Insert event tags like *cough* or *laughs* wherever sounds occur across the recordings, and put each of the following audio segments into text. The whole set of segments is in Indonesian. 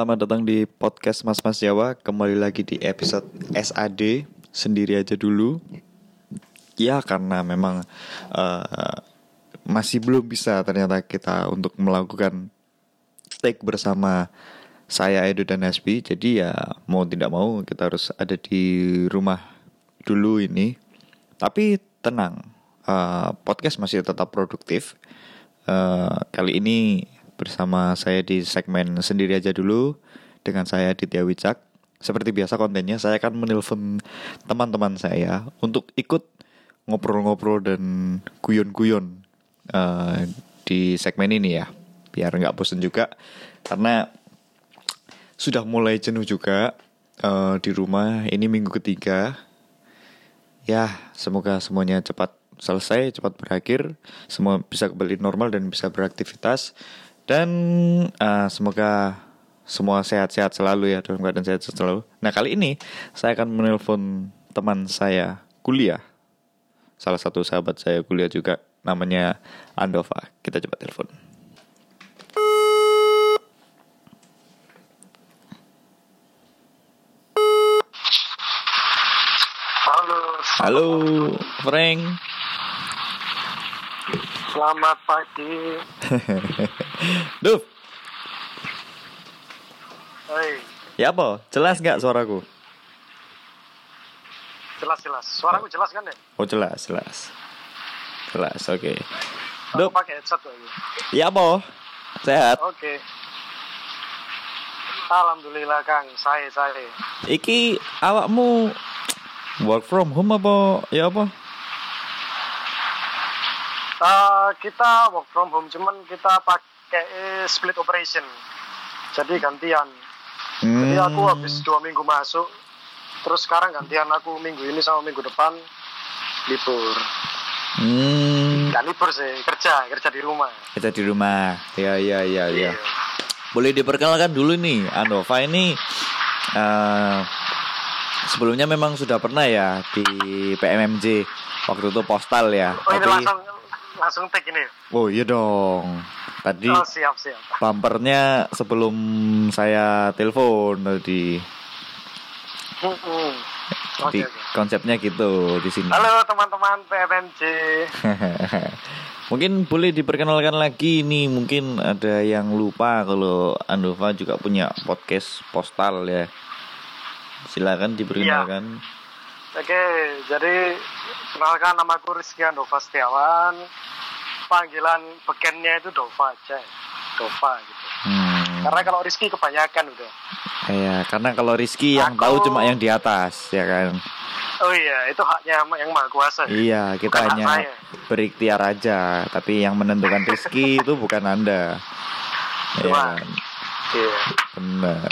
selamat datang di podcast Mas Mas Jawa. Kembali lagi di episode SAD sendiri aja dulu. Ya karena memang uh, masih belum bisa ternyata kita untuk melakukan take bersama saya Edu dan Hasbi. Jadi ya mau tidak mau kita harus ada di rumah dulu ini. Tapi tenang, uh, podcast masih tetap produktif. Uh, kali ini bersama saya di segmen sendiri aja dulu dengan saya Ditya Wicak. Seperti biasa kontennya saya akan menelpon teman-teman saya untuk ikut ngobrol-ngobrol dan guyon-guyon uh, di segmen ini ya, biar nggak bosen juga karena sudah mulai jenuh juga uh, di rumah. Ini minggu ketiga. Ya, semoga semuanya cepat selesai, cepat berakhir, semua bisa kembali normal dan bisa beraktivitas. Dan uh, semoga semua sehat-sehat selalu ya dalam keadaan sehat selalu. Nah kali ini saya akan menelpon teman saya kuliah. Salah satu sahabat saya kuliah juga namanya Andova. Kita coba telepon. Halo. Halo, Frank. Selamat pagi. *laughs* Duh, Hei, ya apa? Jelas nggak suaraku? jelas jelas. Suaraku jelas kan ya? Oh jelas, jelas. Jelas, oke. Aku Duh, pakai headset lagi. ya apa? Sehat? Oke. Alhamdulillah Kang, saya saya. Iki awakmu work from home apa? Ya apa? Eh, kita work from home, cuman kita pakai split operation. Jadi gantian. Jadi aku Hmm. habis dua minggu masuk, terus sekarang gantian aku minggu ini sama minggu depan libur. Hmm, Gak libur sih, kerja, kerja di rumah. kita di rumah. Ya, ya, ya, ya. Iya. Boleh diperkenalkan dulu nih, Andova ini eh sebelumnya memang sudah pernah ya di PMMJ waktu itu postal ya. Oh ini Tapi, langsung langsung take ini. oh iya dong. Tadi Oh siap siap. bumpernya sebelum saya telepon tadi. Mm-mm. Jadi Oke, oke. konsepnya gitu di sini. Halo teman-teman PMMJ. *laughs* mungkin boleh diperkenalkan lagi nih, mungkin ada yang lupa kalau Andova juga punya podcast postal ya. Silakan diperkenalkan. Oke, jadi kenalkan nama aku Rizky Andova Setiawan. Panggilan bekennya itu Dova aja. Dova gitu. Hmm. Karena kalau Rizky kebanyakan udah. Ya, karena kalau Rizky yang Aku- tahu cuma yang di atas, ya kan. Oh iya, itu haknya yang maha kuasa. Iya, kita Bukan hanya berikhtiar aja, tapi yang menentukan Rizky *laughs* itu bukan Anda. Ya, Cuma- kan? Iya. benar.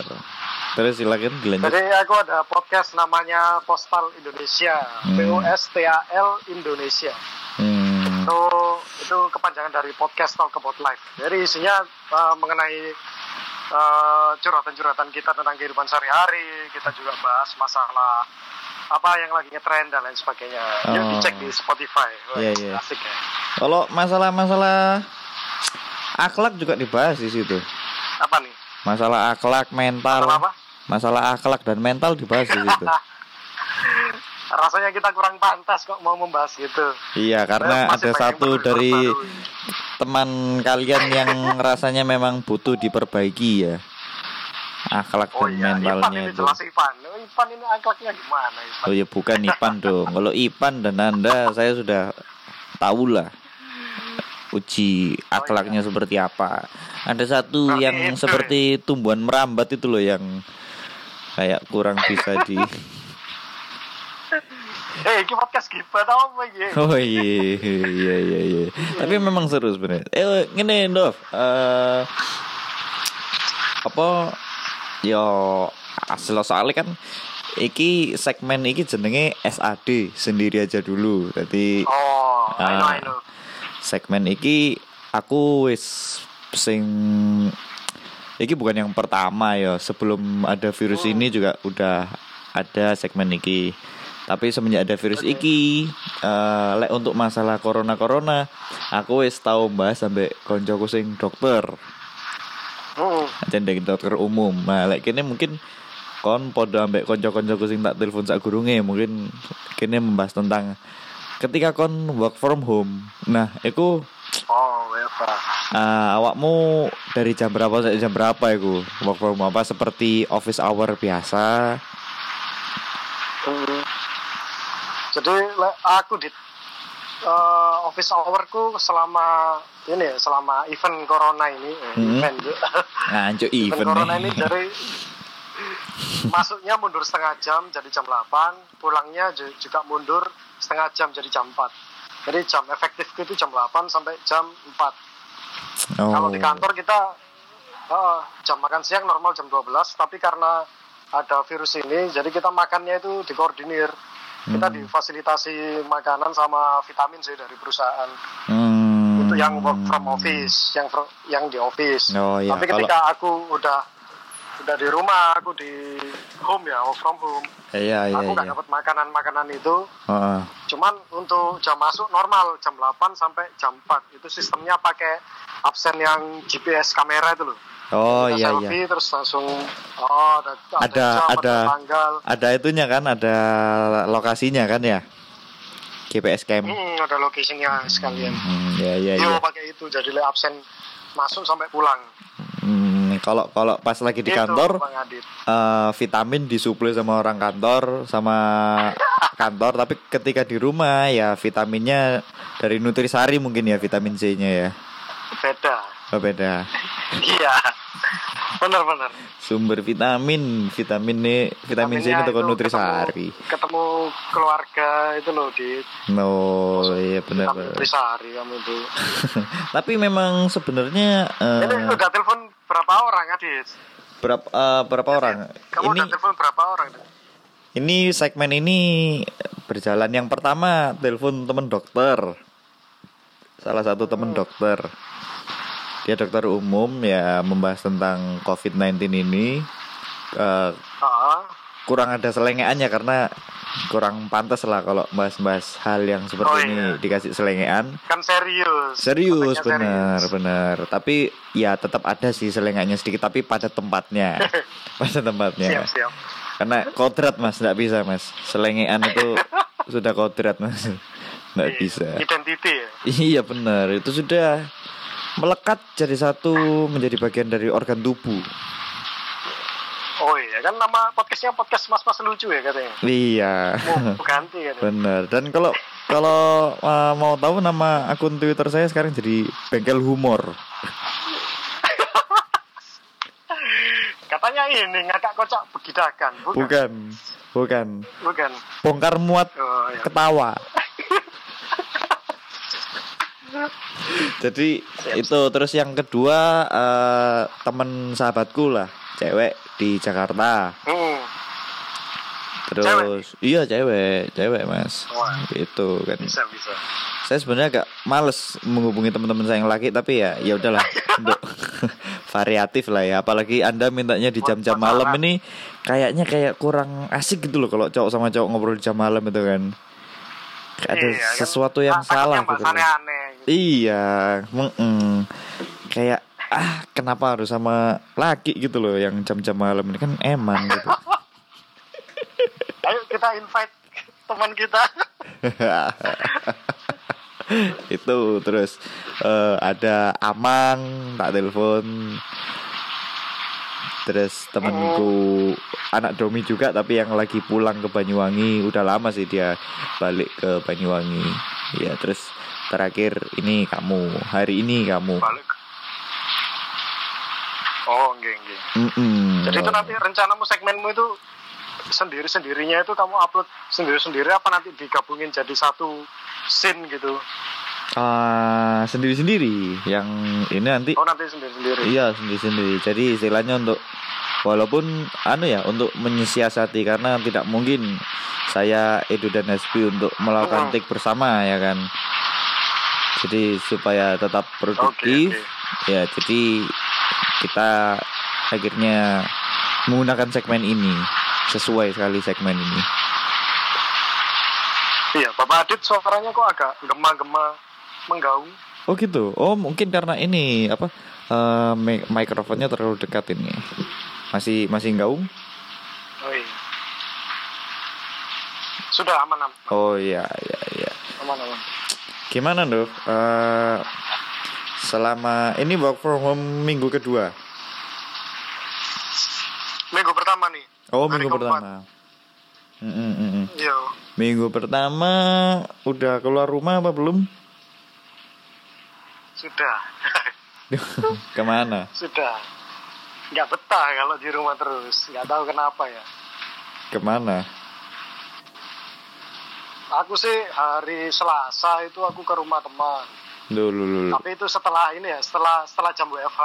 Terus silakan dilanjut. Jadi aku ada podcast namanya Postal Indonesia. Hmm. POSTAL Indonesia. Hmm. itu itu kepanjangan dari podcast Talk About Life. Jadi isinya uh, mengenai uh, curhatan-curhatan kita tentang kehidupan sehari-hari. Kita juga bahas masalah apa yang lagi ngetrend dan lain sebagainya. Yuk Oh. dicek di Spotify. Wah, Iya, iya. Asik ya. Kalau masalah-masalah akhlak juga dibahas di situ. Apa nih? Masalah akhlak, mental, Masalah apa? masalah akhlak dan mental dibahas di situ. *laughs* Rasanya kita kurang pantas kok mau membahas gitu. Iya, karena Masih ada satu dari teman kalian yang *laughs* rasanya memang butuh diperbaiki ya. Akhlak Oh dan iya, Ipan mentalnya ini itu. jelas Ipan. Oh, Ipan ini akhlaknya gimana Ipan? Oh ya bukan Ipan dong. Kalau Ipan dan Anda saya sudah tahu lah uji akhlaknya seperti apa. Ada satu Berarti yang itu. seperti tumbuhan merambat itu loh yang kayak kurang bisa di *laughs* Eh, ini podcast gibah tau apa ini? Oh iya iya iya iya. Tapi memang seru sebenarnya. Eh ngene Dov. Eh apa yo asal soalnya kan iki segmen iki jenenge SAD sendiri aja dulu. Jadi Oh, I know. I know. Segmen iki aku wis sing iki bukan yang pertama ya. Sebelum ada virus Hmm. ini juga udah ada segmen iki. Tapi semenjak ada virus iki eh lek untuk masalah corona corona aku wis tau mbahas sampai koncoku sing dokter. Aja ndek dokter umum nah lek kene mungkin kon podo ambek konco-konco sing tak telepon sak gurunge mungkin kene membahas tentang ketika kon work from home nah iku Oh, ya uh, awakmu dari jam berapa sampai jam berapa iku work from home apa seperti office hour biasa Hmm. Jadi aku di eh, office hourku selama ini ya, selama event corona ini, eh, Hmm. event, *laughs* ngancuk event event corona nih. ini dari *laughs* masuknya mundur setengah jam jadi jam 8, pulangnya ju- juga mundur setengah jam jadi jam 4. Jadi jam efektifku itu jam 8 sampai jam 4. oh. Kalau di kantor kita eh, jam makan siang normal jam 12, tapi karena ada virus ini, jadi kita makannya itu dikoordinir. Kita Hmm. difasilitasi makanan sama vitamin sih dari perusahaan. Hmm. Untuk yang work from office, yang yang di office. Oh, iya. Tapi ketika aku udah udah di rumah, aku di home ya, work from home. iya iya aku nggak iya dapat makanan-makanan itu. Heeh. Cuman untuk jam masuk normal jam 8 sampai jam 4 itu sistemnya pakai absen yang GPS kamera itu loh. oh Kita iya iya selfie terus langsung oh ada ada jam, ada tanggal. ada itunya kan ada lokasinya kan ya GPS cam Hmm, ada location-nya sekalian. Hmm, ya ya Yo ya pakai itu jadi absen masuk sampai pulang. Hmm, kalau kalau pas lagi di Itu, kantor eh, vitamin disuplai sama orang kantor sama kantor tapi ketika di rumah ya vitaminnya dari nutrisari mungkin ya vitamin C-nya ya Beda. oh, beda Iya. Benar-benar. sumber vitamin vitamin nih vitamin C ini tuh itu nutrisari Ketemu, ketemu keluarga itu loh di no iya benar benar. Nutrisari kamu itu. *laughs* tapi memang sebenarnya eh, Ini udah telepon berapa orang Adit? berapa eh, berapa orang Kamu ini udah telepon berapa orang? Adit? ini segmen ini berjalan yang pertama telepon temen dokter salah satu temen dokter dia dokter umum ya membahas tentang COVID-19 ini Ah, kurang ada selengeannya karena kurang pantas lah kalau bahas-bahas hal yang seperti Oh, ini iya. dikasih selengean kan serius. serius Topiknya benar serius. benar tapi ya tetap ada sih selengeannya sedikit tapi pada tempatnya *laughs* pada tempatnya Siap, siap. karena kodrat mas nggak bisa mas selengean itu *laughs* sudah kodrat mas nggak Iya, bisa Identity ya. iya benar itu sudah melekat jadi satu menjadi bagian dari organ tubuh Oh iya, kan nama podcastnya podcast mas-mas lucu ya katanya. iya Mau ganti kan. benar dan kalau kalau uh, mau tahu nama akun twitter saya sekarang jadi bengkel humor *laughs* Katanya ini ngakak kocak begidakan. Bukan. bukan bukan Bukan. bongkar muat Oh, iya. ketawa *laughs* jadi itu. Terus yang kedua eh, temen sahabatku lah cewek di Jakarta. Hmm. terus iya cewek cewek mas. Wah. itu kan. Bisa, bisa. saya sebenarnya agak males menghubungi teman-teman saya yang laki tapi ya ya udahlah *laughs* untuk *laughs* variatif lah ya. Apalagi anda mintanya di jam-jam malam ini kayaknya kayak kurang asik gitu loh kalau cowok sama cowok ngobrol di jam malam itu kan. Ada Iya, kan sesuatu yang salah gitu bahasannya aneh. Iya mm-mm. kayak ah kenapa harus sama laki gitu loh yang jam-jam malam ini? Kan eman gitu. Ayo kita invite teman kita. *laughs* itu terus eh, ada Amang tak telepon. Terus temenku anak Domi juga tapi yang lagi pulang ke Banyuwangi. Udah lama sih dia balik ke Banyuwangi. Ya terus terakhir ini kamu hari ini kamu Balik. Oh, enggak, enggak. Mm-mm. Jadi itu nanti rencanamu segmenmu itu sendiri-sendirinya itu kamu upload sendiri-sendiri apa nanti digabungin jadi satu scene gitu? Ah, sendiri-sendiri yang ini nanti Oh nanti sendiri-sendiri. Iya sendiri-sendiri. Jadi istilahnya untuk walaupun anu ya untuk menyiasati karena tidak mungkin saya Edu dan Hasbi untuk melakukan Hmm. take bersama ya kan. Jadi supaya tetap produktif oke. ya jadi kita akhirnya menggunakan segmen ini sesuai sekali segmen ini. Iya, Bapak Adit suaranya kok agak gema-gema menggaung. Oh gitu. Oh mungkin karena ini apa eh, mi- mikrofonnya terlalu dekat ini. Masih masih gaung? Oh iya. Sudah aman aman Oh iya iya iya. aman aman. Gimana dok? Eh, selama ini work from home minggu kedua. Minggu pertama nih. Oh Hari minggu keempat. pertama. Mm, mm, mm, mm. Iya. Minggu pertama udah keluar rumah apa belum? Sudah. *laughs* Ke mana? Sudah. Nggak betah kalau di rumah terus. Nggak tahu kenapa ya. Ke mana? Aku sih hari Selasa itu aku ke rumah teman. Dulu dulu. Tapi itu setelah ini ya, setelah setelah jam WFH.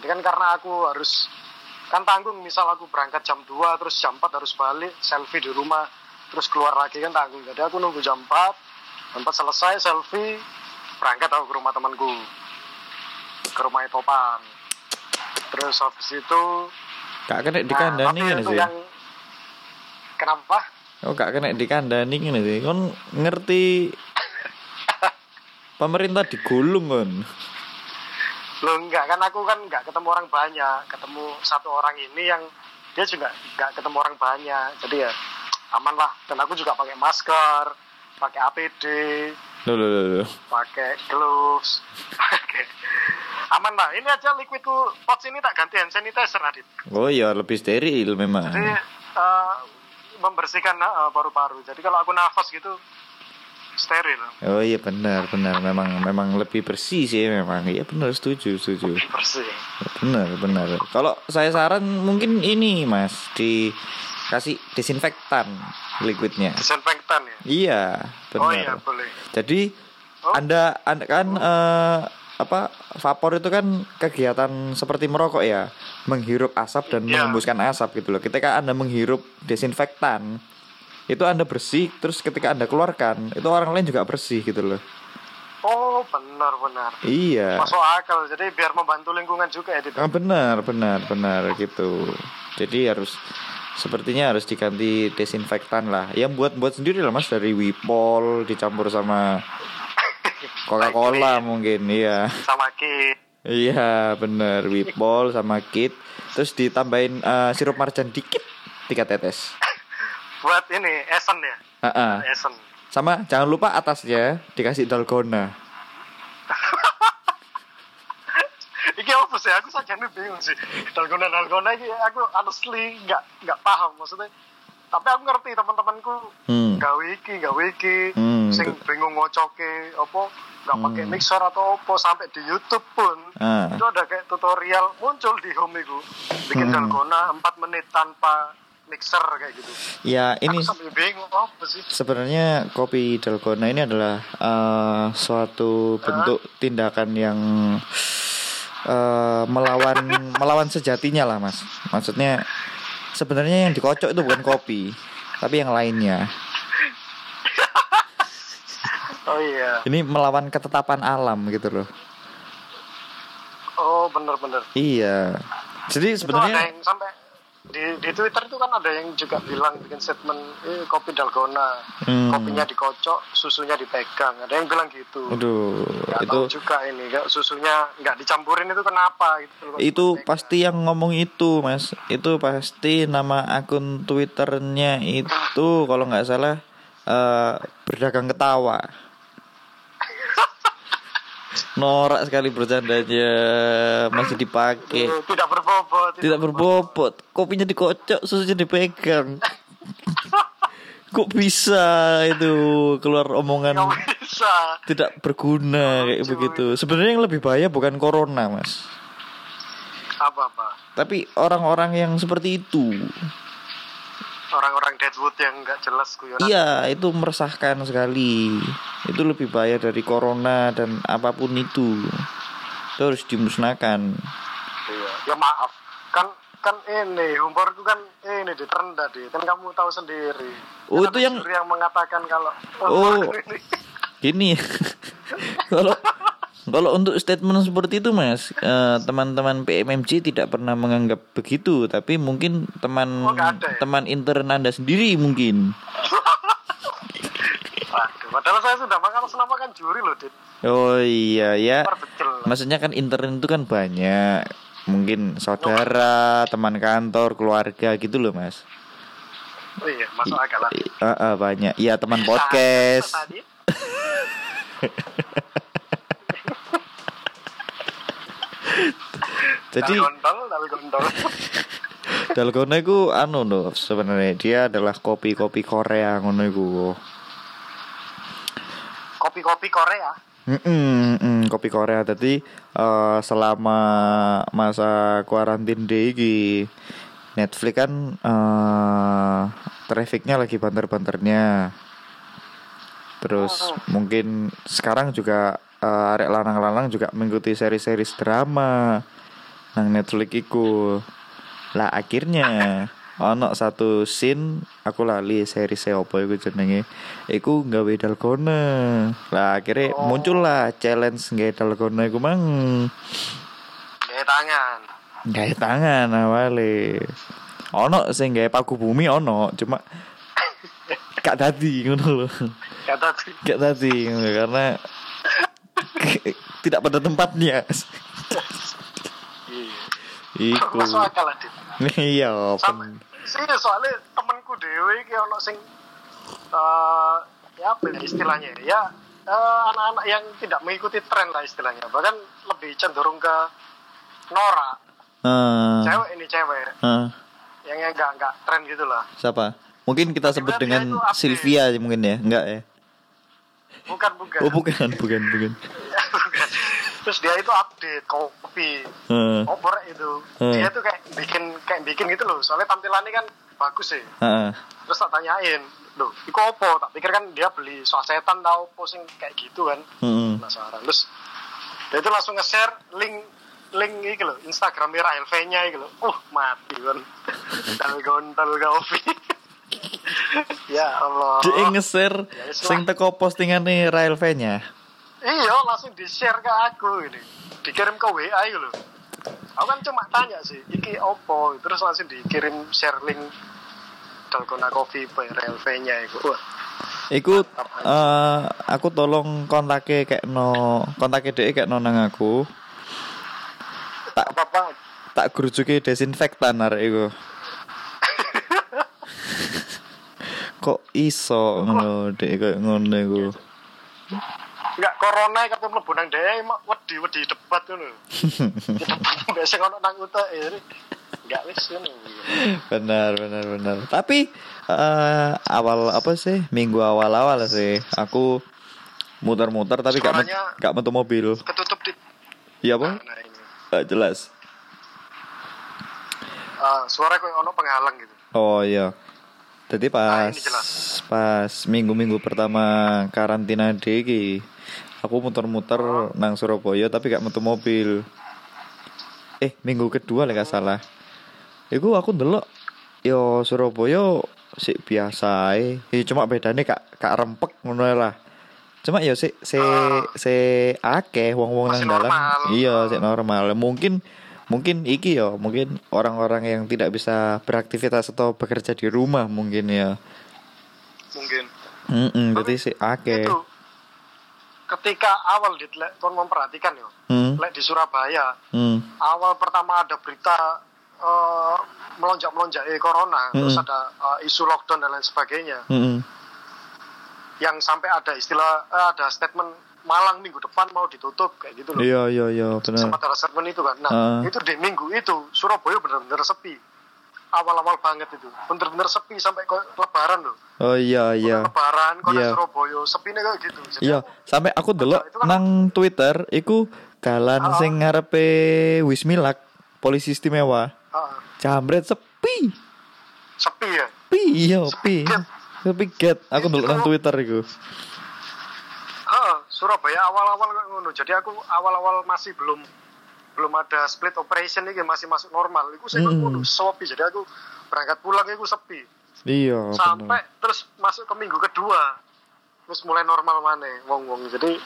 Jadi kan karena aku harus kan tanggung misal aku berangkat jam 2 terus jam 4 harus balik selfie di rumah terus keluar lagi kan tanggung. Jadi aku nunggu jam 4 jam 4 selesai selfie berangkat aku ke rumah temanku ke rumah Topan. Terus habis itu Kak kena di nah, kandani tapi kan itu sih. yang kenapa? Oh kak kena di kandani kan sih. Kon ngerti *laughs* pemerintah digulung kon. Loh enggak kan aku kan enggak ketemu orang banyak, ketemu satu orang ini yang dia juga enggak ketemu orang banyak. Jadi ya aman lah. Dan aku juga pakai masker, pakai APD, Loh, loh, loh, loh. pakai gloves, *laughs* pakai aman lah. Ini aja liquidku pot ini tak ganti hand sanitizer Adit. Oh iya lebih steril memang. Jadi eh, membersihkan eh, paru-paru. Jadi kalau aku nafas gitu steril, Oh iya benar benar memang memang lebih bersih sih memang. Iya benar setuju setuju. bersih. Benar benar. Kalau saya saran mungkin ini Mas dikasih desinfektan liquidnya. Disinfektan ya. Iya Oh iya benar. boleh. Jadi Oh. anda, anda kan eh, apa vapor itu kan kegiatan seperti merokok ya, menghirup asap dan Iya. mengembuskan asap gitu loh. Ketika anda menghirup desinfektan, itu anda bersih, terus ketika anda keluarkan, itu orang lain juga bersih gitu loh. Oh benar-benar. Iya. Masuk akal. Jadi biar membantu lingkungan juga ya. Dit. Ah, benar, benar, benar gitu. Jadi harus sepertinya harus diganti desinfektan lah. Yang buat buat sendiri lah mas dari Wipol dicampur sama Coca-Cola mungkin, iya. sama Ki. Iya bener. *laughs* Wipol sama Kit Terus ditambahin eh, sirup marjan dikit Tiga tetes. *laughs* Buat ini Esen ya? Ah, ah. Esen Sama jangan lupa atasnya Dikasih dalgona. *laughs* Iki apa sih? Aku saja bingung sih. Dalgona dalgona ini aku honestly nggak nggak paham maksudnya tapi aku ngerti teman-temanku Hmm. gawe iki gawe iki Hmm, sing bingung ngocoke apa nggak pakai Hmm. mixer atau apa sampai di YouTube pun Ah. itu ada kayak tutorial muncul di home itu bikin Hmm. dalgona 4 menit tanpa mixer kayak gitu Ya ini bingung apa sih sebenarnya kopi dalgona ini adalah eh, suatu bentuk tindakan yang eh, melawan *laughs* melawan sejatinya lah mas Maksudnya sebenarnya yang dikocok itu bukan kopi Tapi yang lainnya. Oh iya. Ini melawan ketetapan alam gitu loh. Oh bener-bener. Iya. Jadi sebenarnya sampai di di Twitter itu kan ada yang juga bilang bikin statement eh kopi dalgona Hmm. kopinya dikocok susunya dipegang ada yang bilang gitu aduh nggak itu tahu juga ini nggak susunya nggak dicampurin itu kenapa gitu itu Dipegang. pasti yang ngomong itu mas itu pasti nama akun twitternya itu kalau nggak salah eh, berdagang ketawa norak sekali bercandanya. Masih dipakai. Tidak berbobot. Tidak berbobot. Kopinya dikocok susunya dipegang. *laughs* Kok bisa itu keluar omongan bisa. tidak berguna kayak Lucu, begitu. Sebenarnya yang lebih bahaya bukan corona, Mas. apa apa? Tapi orang-orang yang seperti itu. Orang-orang Deadwood yang nggak jelas guyonan Iya, itu meresahkan sekali. Itu lebih bahaya dari corona dan apa pun itu. Itu harus dimusnahkan. Iya. ya maaf kan kan ini humorku kan ini di terendah di kan kamu tahu sendiri Oh, Kan itu yang- yang mengatakan kalau Oh. *laughs* ini Gini. *laughs* Kalau kalau untuk statement seperti itu, Mas, eh, teman-teman PMMJ tidak pernah menganggap begitu, tapi mungkin teman Oh, ada ya? teman intern Anda sendiri mungkin. Padahal saya sudah makan senama kan juri loh, Dit. Oh iya ya. Maksudnya kan intern itu kan banyak. Mungkin saudara, teman kantor, keluarga gitu loh, Mas. Oh iya, masuk akal lah. Ah, ah, banyak. Iya, teman podcast. *laughs* Jadi dalgona *laughs* itu anu loh sebenarnya dia adalah kopi-kopi Korea ngono iku. Kopi-kopi Korea. Mm-mm, mm, kopi Korea. Tadi eh, selama masa kuarantin day iki Netflix kan eh trafficnya lagi banter-banternya. Terus mungkin sekarang juga eh, arek lanang-lanang juga mengikuti seri-seri drama nang Netflix iku lah akhirnya ono satu scene aku lali seri opo iku jenenge iku nggawe dalgona lah akhirnya Oh. muncul lah challenge nggawe dalgona iku mang Gaya tangan. nggawe tangan awale ono sing nggawe paku bumi ono cuma gak dadi ngono lho Kata tuh. gak ngono, karena *laughs* *laughs* tidak pada tempatnya. Iku Masuk akal Dit. *laughs* iya pen- sih soalnya temanku dewe iki ono sing eh ya apa ya istilahnya ya eh, anak-anak yang tidak mengikuti tren lah istilahnya bahkan lebih cenderung ke Nora Ah, cewek ini cewek ah. yang yang enggak enggak tren gitu lah Siapa? Mungkin kita sebut dengan. Sylvia mungkin ya? Enggak ya? Bukan bukan Oh bukan, bukan, bukan. Bukan. *laughs* terus dia itu update kopi Heeh. opor itu Hmm. dia tuh kayak bikin kayak bikin gitu loh soalnya tampilannya kan bagus sih Heeh. terus tak tanyain loh itu opo tak pikir kan dia beli sasetan tau posing kayak gitu kan Heeh. penasaran terus dia itu langsung nge-share link link ini loh Instagram Rahel V nya gitu loh uh mati kan *laughs* dalgon dalgovi ya Allah. Dia nge-share Ya, sing teko postingannya Rael V-nya. iya langsung di share ke aku ini. Dikirim ke WA gitu loh. Aku kan cuma tanya sih iki opo? Terus langsung dikirim share link dalgona coffee by Rahel V nya itu. Wah. Iku eh aku tolong kontake kayak no kontake dhek kayak no nang aku. Tak apa apa tak gerujuki desinfektan arek iku. Kok iso ngono dek kayak ngono iku. Enggak corona kata mlebu nang dhewe mak wedi-wedi debat ngono. *laughs* debat biasa ono nang utek ini. Enggak wis ngono. benar benar benar tapi eh, awal apa sih minggu awal awal sih aku muter-muter tapi gak gak metu mobil Ketutup di iya apa Nah. Gak jelas Ah, suara kayak ono penghalang gitu. oh iya jadi pas Ah, jelas. pas minggu-minggu pertama karantina deki aku muter-muter Oh. nang Surabaya tapi gak metu mobil eh minggu kedua lah gak salah Iku aku ndelok yo Surabaya sik biasa ae. Ya, cuma bedane kak kak rempek ngono ae lah. Cuma sik se Ah. se akeh wong-wong nang dalam. Iya, sik normal. Mungkin mungkin iki yo, mungkin orang-orang yang tidak bisa beraktivitas atau bekerja di rumah mungkin ya. Mungkin. Heeh, berarti sik akeh. Itu ketika awal di kon memperhatikan yo. Hmm. Lek di Surabaya, Hmm. awal pertama ada berita eh, melonjak-melonjak eh, corona, terus Mm-mm. ada eh, isu lockdown dan lain sebagainya. Heeh. yang sampai ada istilah eh, ada statement Malang minggu depan mau ditutup kayak gitu loh. Iya, iya, iya, benar. Sempat ada statement itu kan. Nah, Ah. itu di minggu itu Surabaya benar-benar sepi. Awal-awal banget itu. Benar-benar sepi sampai ke lebaran loh. Oh iya, iya. Lebaran kok Iya. Surabaya sepi nih kayak gitu. Jadi Iya, sampai aku delok Itu kan- nang Twitter iku dalan Ah. sing ngarepe Wismilak polisi istimewa. ah, Jambret sepi. sepi ya. Pi, iya, pi. get. Sepi get. Aku delok nang Twitter iku. Surabaya awal-awal ngono. Jadi aku awal-awal masih belum belum ada split operation ini masih masuk normal. Iku saya Mm. ngono sepi. Jadi aku berangkat pulang iku sepi. Iya, sampai bener. terus masuk ke minggu kedua terus mulai normal mana wong wong jadi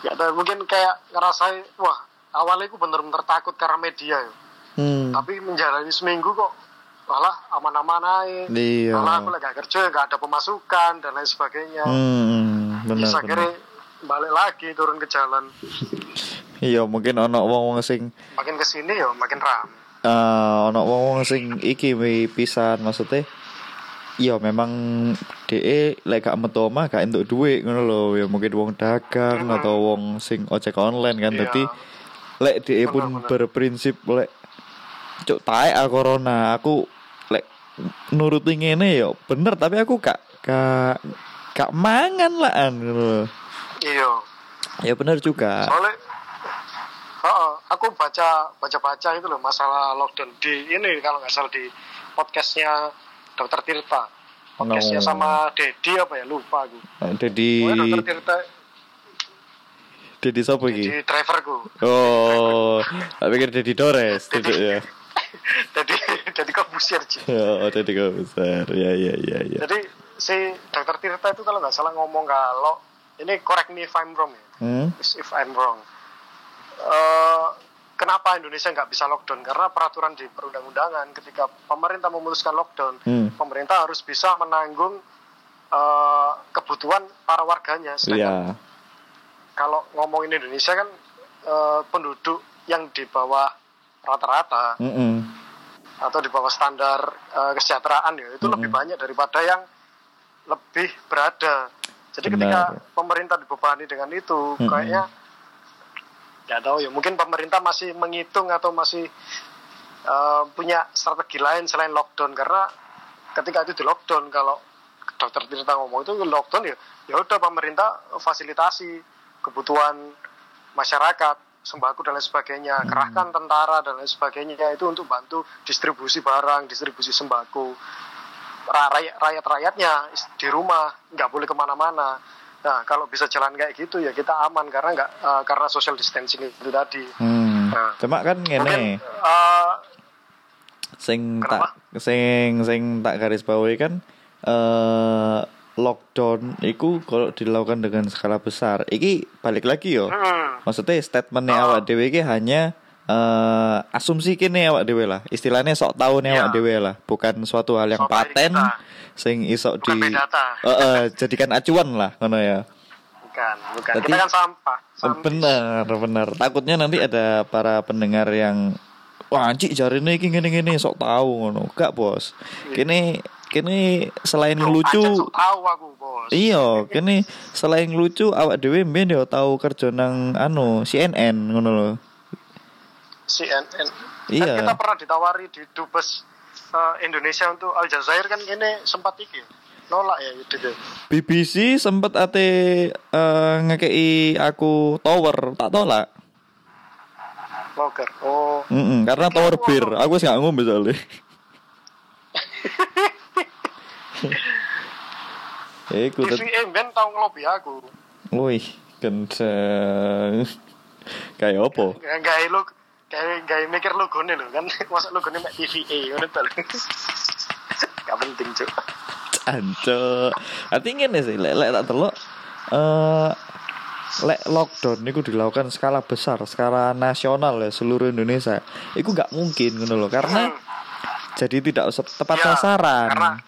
ya ada mungkin kayak ngerasain wah awalnya aku bener-bener takut karena media ya. Hmm. tapi menjalani seminggu kok malah aman-aman aja Iya. malah aku lagi kerja nggak ada pemasukan dan lain sebagainya Hmm, benar bisa benar. Balik lagi turun ke jalan Iya, mungkin ono wong-wong sing makin ke sini ya makin ram eh ono wong sing iki pisan maksudnya Iya memang DE lek gak metu omah gak entuk duit ngono lho ya mungkin wong dagang Hmm. atau wong sing ojek online kan Iya. dadi lek DE pun Bener-bener. berprinsip lek cuk taek corona aku lek nuruti ngene ya bener tapi aku gak gak gak mangan lah an ngono. Iya Ya bener juga. soalnya Heeh, aku baca baca baca itu loh masalah lockdown di ini kalau nggak salah di podcastnya dokter Tirta podcastnya No. sama Dedi apa ya lupa aku Jadi Pokoknya dokter Tirta Dedi sapa iki? di driverku Oh, tak pikir Dedi Dores, tidak ya. *laughs* jadi jadi kebusir Ci. Oh, Dedi kau besar. Ya, ya, ya, ya. jadi si dokter Tirta itu kalau nggak salah ngomong kalau ini correct me if I'm wrong ya Hmm? if I'm wrong Eh, kenapa Indonesia nggak bisa lockdown karena peraturan di perundang-undangan ketika pemerintah memutuskan lockdown Hmm. pemerintah harus bisa menanggung eh, kebutuhan para warganya sedangkan Iya. kalau ngomongin Indonesia kan eh, penduduk yang di bawah rata-rata Mm-mm. atau di bawah standar eh, kesejahteraan ya itu Mm-mm. lebih banyak daripada yang lebih berada. Jadi Benar. ketika pemerintah dibebani dengan itu, Mm-mm. kayaknya nggak tahu ya mungkin pemerintah masih menghitung atau masih eh, punya strategi lain selain lockdown karena ketika itu di lockdown kalau dokter Tirta ngomong itu lockdown ya ya udah pemerintah fasilitasi kebutuhan masyarakat sembako dan lain sebagainya kerahkan tentara dan lain sebagainya itu untuk bantu distribusi barang distribusi sembako Ra- rakyat rakyat rakyatnya di rumah nggak boleh ke mana-mana nah kalau bisa jalan kayak gitu ya kita aman karena nggak eh, karena social distancing itu tadi Hmm. Nah. Cuma kan mungkin ngene, eh, sing Kenapa? tak sing sing tak garis bawahi kan eh lockdown itu kalau dilakukan dengan skala besar. Iki balik lagi yo. hmm, Maksudnya statementnya Oh. awak dhewe iki hanya eh asumsi kene awak dhewe lah. Istilahnya sok tahu nih Iya. awak dhewe lah, bukan suatu hal yang Sok paten sing iso Bukan di eh, jadikan acuan lah ngono ya. bukan bukan Berarti- kita kan sampah. Bener, bener. Takutnya nanti ada para pendengar yang wah anjing jari ini gini gini sok tahu ngono. Gak bos. Kini kini selain Loh, lucu, tahu aku bos iya, kini selain lucu awak dewe mbien yo tahu kerja nang anu CNN ngono loh. CNN Iya. kan kita pernah ditawari di dubes eh, Indonesia untuk Al Jazair kan ini sempat iki nolak ya itu deh. BBC sempet ate eh, ngekei aku tower tak tolak. Vlogger oh Mm karena tower bir, aku wis gak ngombe soalnya. Eh, ku tet- TVA ben tau ngelobi aku Wih, kenceng. Kayak apa? gaya lu gaya gaya mikir logone lho kan *laughs* masa logone mek TVA ngono to *laughs* gak penting cuk Anco. Artinya ngene sih, lek lek tak delok eh lek lockdown itu dilakukan skala besar, skala nasional ya seluruh Indonesia. Itu nggak mungkin ngono loh, karena Hmm. jadi tidak tepat Ya, sasaran. karena-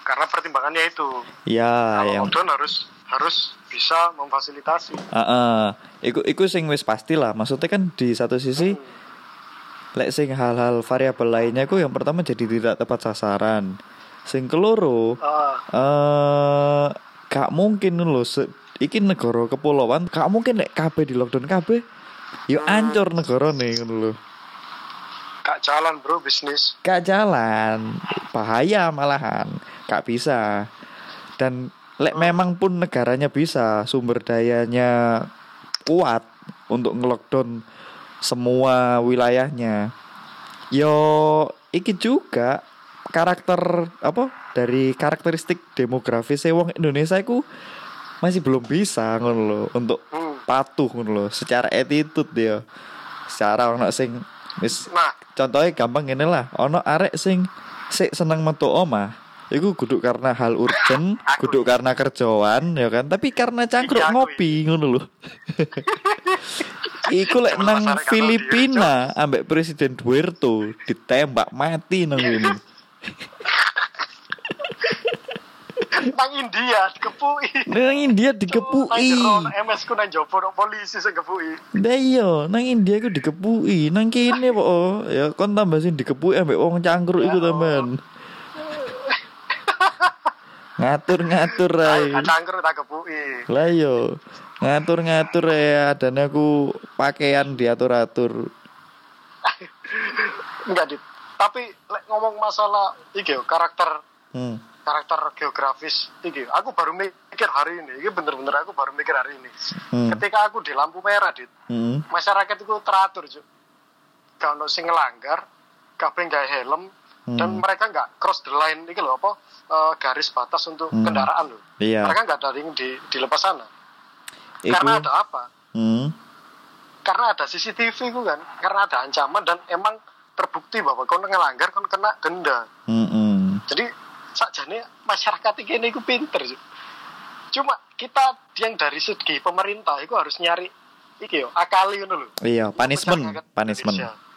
karena pertimbangannya itu Ya, kalau yang lockdown harus harus bisa memfasilitasi Heeh. Iku iku sing wis pasti lah. Maksudnya kan di satu sisi lek sing hal-hal variabel lainnya ku yang pertama jadi tidak tepat sasaran. Sing keloro Ah, eh gak mungkin lho iki negara kepulauan gak mungkin lek kabeh di lockdown kabeh yo ancur negara nih ngono lho. gak jalan bro bisnis Gak jalan, bahaya malahan, gak bisa. Dan lek memang pun negaranya bisa, sumber dayanya kuat untuk ngelockdown semua wilayahnya. Yo, iki juga karakter apa dari karakteristik demografis wong Indonesia iku masih belum bisa ngono lho untuk Hmm. patuh ngono lho secara attitude dia. Secara ono sing wis nah contohnya gampang gini lah ono arek sing sik seneng metu omah Iku kudu karena hal urgent, *laughs* Aku kudu karena kerjaan ya kan, tapi karena cangkruk Iya, ngopi ngono lho. *laughs* Iku lek nang Filipina ambek Presiden Duerto ditembak mati nang ini. *laughs* nang India dikepui Nang India dikepui. MS ku nang jopo nang polisi sing kepui Lah iya, nang India iku dikepui, nang kene oh. ya kon tambah sing dikepui ambek wong cangkruk iku Ya teman. Ngatur-ngatur ae. cangker tak Lah iya, ngatur-ngatur ya dan aku pakaian diatur-atur. *laughs* enggak dit tapi ngomong masalah iki yo, karakter Hmm. karakter geografis iki aku baru mikir hari ini iki bener-bener aku baru mikir hari ini Hmm. ketika aku di lampu merah dit Hmm. masyarakat itu teratur Cuk. gak ono sing ngelanggar kabeh nggak helm dan Hmm. mereka nggak cross the line iki loh apa eh, garis batas untuk Hmm. kendaraan loh Iya. mereka nggak ada yang di dilepas sana Iku. karena ada apa Hmm. karena ada CCTV ku kan karena ada ancaman dan emang terbukti bahwa kau ngelanggar kau kena denda Hmm. jadi sakjane masyarakat ini ku pinter cuma kita yang dari segi pemerintah itu harus nyari iki yo akali ngono lho Iya, punishment, punishment. Indonesia.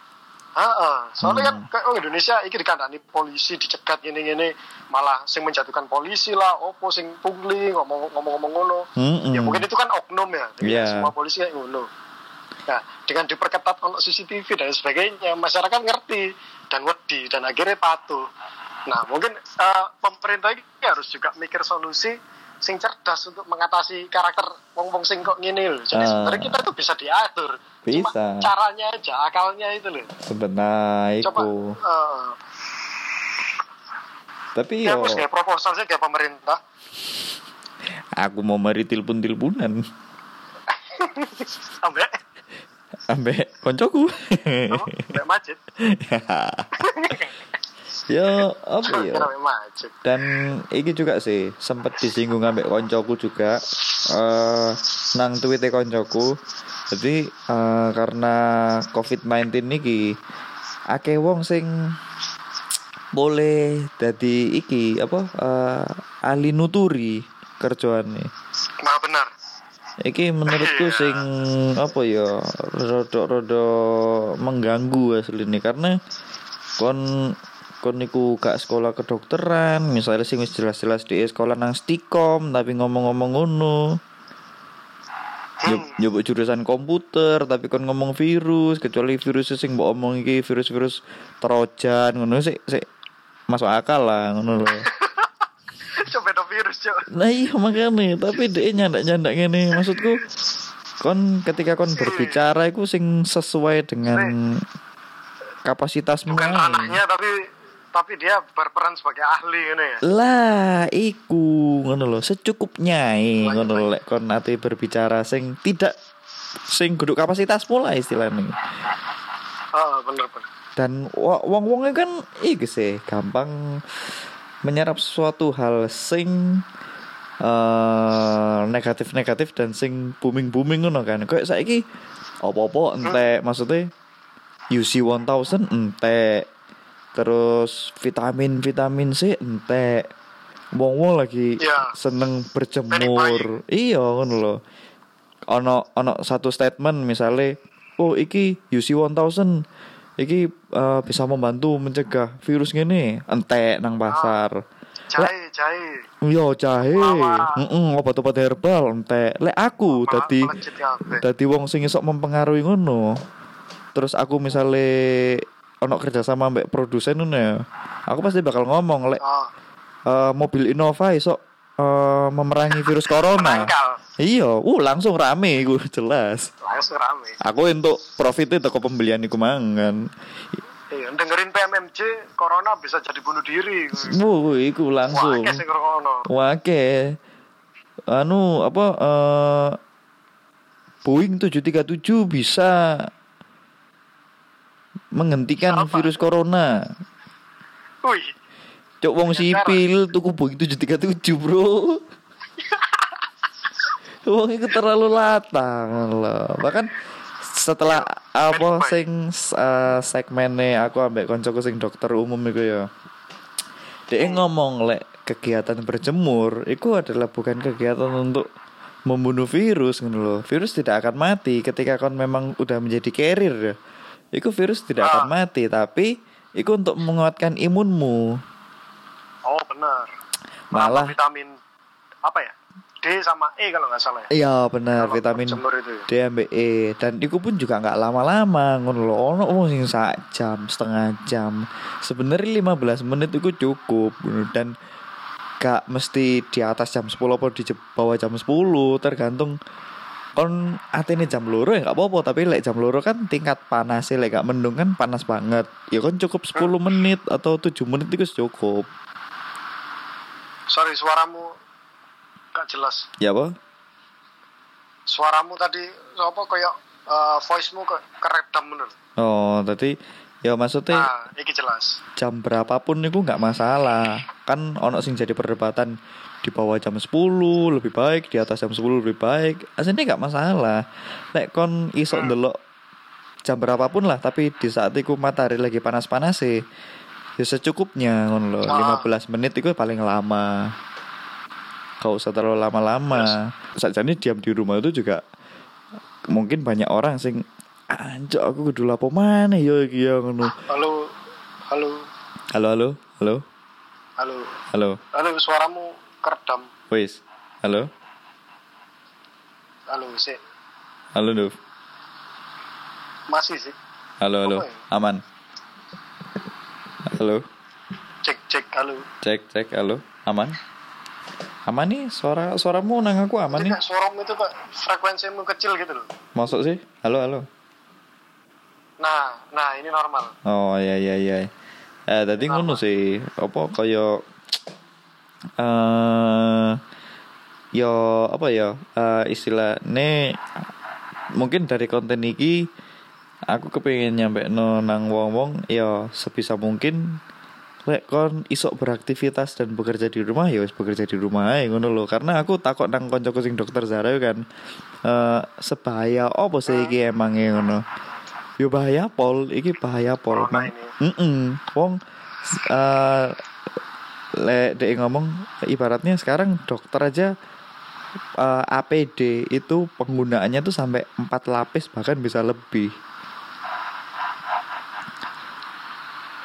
Heeh, soalnya kan Hmm. kayak orang Indonesia iki dikandani polisi dicegat gini-gini malah sing menjatuhkan polisi lah, opo sing pungli ngomong-ngomong ngono. Hmm. Ya mungkin itu kan oknum ya, Iya. semua polisi kayak ngono. Nah, dengan diperketat ono CCTV dan sebagainya, masyarakat ngerti dan wedi dan akhirnya patuh. Nah, mungkin eh, pemerintah ini harus juga mikir solusi sing cerdas untuk mengatasi karakter wong-wong sing kok ngene loh. Jadi Ah. sebenarnya kita tuh bisa diatur. Cuma Bisa. caranya aja, akalnya itu loh. Sebenarnya Coba iku. eh, Tapi ya yo aku kayak proposal sih kayak pemerintah. aku mau mari tilpun-tilpunan *laughs* Ambek ambek koncoku. apa? Ambek macet. *laughs* *laughs* yo *laughs* apa ya? Ambek macet. Dan iki juga sih sempat disinggung ambek koncoku juga eh nang tweete koncoku. Jadi eh, karena COVID-19 niki akeh wong sing boleh dadi iki apa eh, ahli nuturi kerjaane. Nah benar. Iki menurutku Iya. sing apa ya rada-rada mengganggu asli ini karena kon kon niku gak sekolah kedokteran misalnya sing wis jelas-jelas di sekolah nang stikom tapi ngomong-ngomong ngono Hmm. Nyoba jurusan komputer tapi kon ngomong virus kecuali virus sing mbok omong iki virus-virus trojan ngono sik sik masuk akal lah ngono lho. *laughs* Coba virus, Cok. Nah iya makanya Tapi dia nyandak-nyandak gini Maksudku Kon ketika kon berbicara Itu sing sesuai dengan Kapasitasmu Bukan anaknya tapi tapi dia berperan sebagai ahli ini ya. Lah iku Ngono loh Secukupnya Ngono lho Lek kon ate berbicara Sing tidak Sing guduk kapasitasmu lah istilahnya Oh, bener bener. Dan wong-wongnya kan Iki sih Gampang Menyerap suatu hal Sing eh negatif-negatif dan sing booming-booming ngono kan. Kayak saiki apa-apa entek maksudnya UC 1000 entek. Terus vitamin-vitamin C entek. Wong-wong lagi Iya. seneng berjemur. Iya ngono lho. Ono ono satu statement misalnya oh iki UC 1000 iki eh, bisa membantu mencegah virus ngene entek nang pasar. Jahe, jahe. Yo jahe, Mawar. heeh obat-obat herbal entek. Lek aku melejit kabeh. dadi wong sing iso mempengaruhi ngono. Terus aku misale ono kerja sama mbak produsen ya. Aku pasti bakal ngomong lek Oh, eh, mobil Innova iso eh, memerangi virus corona. Iya, uh langsung rame *laughs* iku jelas. Langsung rame. Aku untuk profitnya toko pembelian iku mangan. Iya, dengerin PMMJ, corona bisa jadi bunuh diri. Wuh, iku langsung. sing. Wake. Anu apa eh Boeing 737 bisa menghentikan apa? virus corona. Wih, Cok wong sipil tuku Boeing 737, Bro. *laughs* wong itu terlalu latang loh. Bahkan setelah apa baik. sing eh, segmennya aku ambek koncoku sing dokter umum iku ya. Dia ngomong lek kegiatan berjemur itu adalah bukan kegiatan untuk membunuh virus ngono loh. Virus tidak akan mati ketika kon memang udah menjadi carrier Iku virus tidak akan Ah. mati tapi iku untuk menguatkan imunmu. Oh benar. Malah vitamin apa ya? D sama E kalau nggak salah ya. iya benar Kalau vitamin itu ya. D sampai E dan iku pun juga nggak lama-lama ngono. Ono wong sing sak jam, setengah jam. Sebenarnya 15 menit itu cukup dan gak mesti di atas jam 10 apa di bawah jam 10 tergantung kon atene jam loro ya gak apa-apa tapi lek jam loro kan tingkat panasnya lek gak mendung kan panas banget ya kan cukup 10 menit atau 7 menit itu cukup Sorry suaramu gak jelas. ya apa Suaramu tadi apa kayak eh, voicemu ke keredam bener. oh tadi ya maksudnya Nah, iki jelas. jam berapapun itu nggak masalah kan ono sing jadi perdebatan di bawah jam 10 lebih baik di atas jam 10 lebih baik. Aslinya nggak masalah. Lek kon isok Hmm. ndelok jam berapapun lah tapi di saat itu matahari lagi panas-panas sih ya secukupnya ngono loh Ah. 15 menit itu paling lama. Kau usah terlalu lama-lama. Saja diam di rumah itu juga mungkin banyak orang sing anjok aku kudu lapo mana yo iki ya ngono. Halo, halo, Halo, halo, halo, halo, halo, halo. Keredam. wis, halo, Halo, sih. halo, Duf, Masih sih. halo, halo, ya? aman, halo, Cek, cek, halo. cek, cek, halo, aman, aman nih, suara suaramu nang aku aman Ini nih, suaramu itu kak frekuensimu kecil gitu loh. masuk sih, halo, halo, Nah, nah ini normal. oh iya iya iya, eh tadi ngono sih, apa kaya, eh, yo apa ya, eh istilahnya mungkin dari konten iki aku kepengen nyampe no nang wong wong ya sebisa mungkin lek kon isok beraktivitas dan bekerja di rumah ya wis bekerja di rumah ae ngono lho karena aku takut nang koncoku sing dokter Zara yo kan eh sebahaya apa sih iki emangnya ngono yo bahaya pol iki bahaya pol Mang- ini. Mm-mm. wong eh lek dek ngomong ibaratnya sekarang dokter aja eh, APD itu penggunaannya tuh sampai 4 lapis bahkan bisa lebih.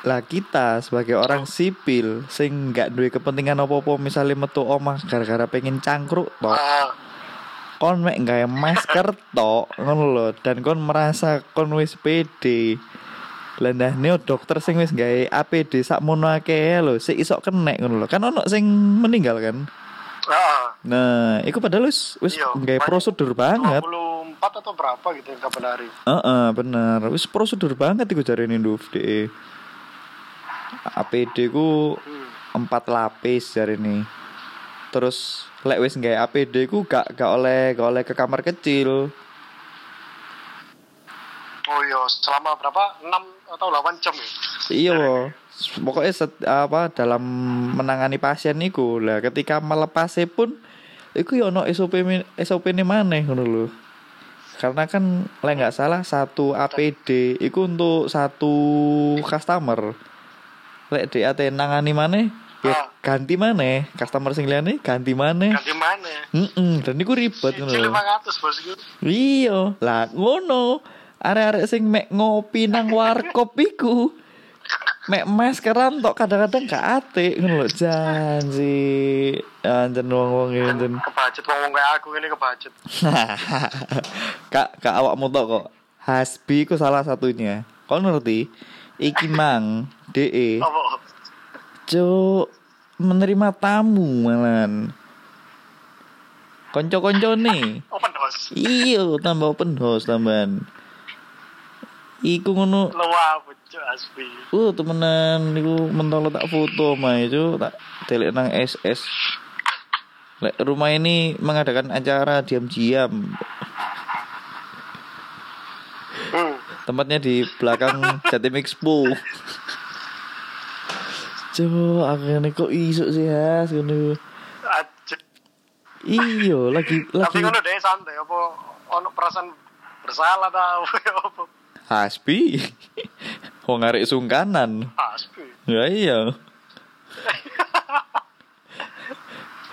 Lah kita sebagai orang sipil sing nggak duwe kepentingan apa-apa misalnya metu omah gara-gara pengen cangkruk tok kon mek gawe masker tok ngono dan kon merasa kon wis pede lah nah neo dokter sing wis gawe APD sak mono akeh lho. Sik iso kenek ngono lho. Kan ono sing meninggal kan? Ah, nah iku padahal wis wis Iya, gawe prosedur banget. 24 atau berapa gitu yang kapan hari. Heeh, bener. Wis prosedur banget iku jarene Nduf de APD ku Hmm. empat lapis jari ini terus lek wis gawe APD ku gak gak oleh gak oleh ke kamar kecil. Oh iya, selama berapa? 6 atau 8 jam ya? Iya, pokoknya set, apa dalam menangani pasien niku lah ketika melepasnya pun iku ya ono SOP SOP ini maneh ngono lho. Karena kan lek nggak salah satu APD iku untuk satu customer. Lek DAT nangani maneh ya Ah. ganti maneh, customer sing liyane ganti maneh. Ganti mana? Heeh, dan niku ribet ngono Cicil lho. 500 bosku. Iya, lah ngono. Arek-arek sing mek ngopi nang warkop iku. Mek maskeran tok kadang-kadang gak ate ngono lho janji. Anjen wong-wong anjen. Kebajet wong-wong kayak aku ini kebajet. *laughs* kak kak awakmu tok kok. Hasbi ku salah satunya. Kau ngerti? Iki mang DE cuk menerima tamu malan. Konco-konco nih. Open house. Iya, tambah open house tambahan. Iku ngono. Luar bujuk asbi. Uh, temenan iku mentolo tak foto mah itu tak delek nang SS. Lek rumah ini mengadakan acara diam-diam. Hmm. Tempatnya di belakang Jatim Expo. Coba aku ini kok isu sih ya, ngono. Ajik. Iyo, lagi Tapi lagi ngono deh santai apa ono perasaan bersalah tau *laughs* apa. Hasbi. *laughs* Wong arek sungkanan. Asbi. Ya iya.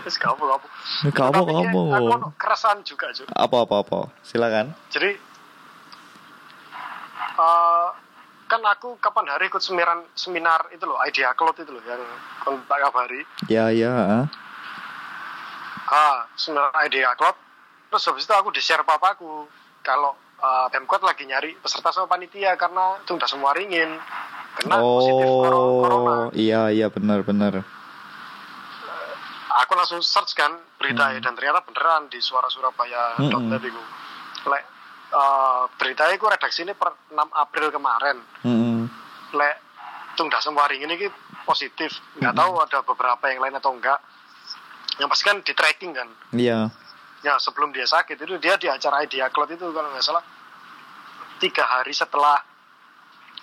Wis gak apa-apa. Kamu Tapi kamu. Aku ono keresahan juga, Cuk. Apa apa apa. Silakan. Jadi eh, kan aku kapan hari ikut seminar seminar itu loh Idea Cloud itu loh yang kontak kabari Ya ya. ah seminar Idea Cloud terus habis itu aku di share papaku kalau eh, Pemkot lagi nyari peserta sama panitia karena itu udah semua ringin. Kena positif cor- corona. Oh iya iya benar benar. aku langsung search kan berita dan ternyata beneran di suara Surabaya Hmm. .net itu. Lek eh, berita itu redaksi ini per 6 April kemarin. Mm-mm. lek tungdah semua ring ini positif. Nggak tahu ada beberapa yang lain atau enggak. Yang pasti kan di tracking kan. Iya. Ya sebelum dia sakit itu dia di acara Idea Cloud itu kalau nggak salah. Tiga hari setelah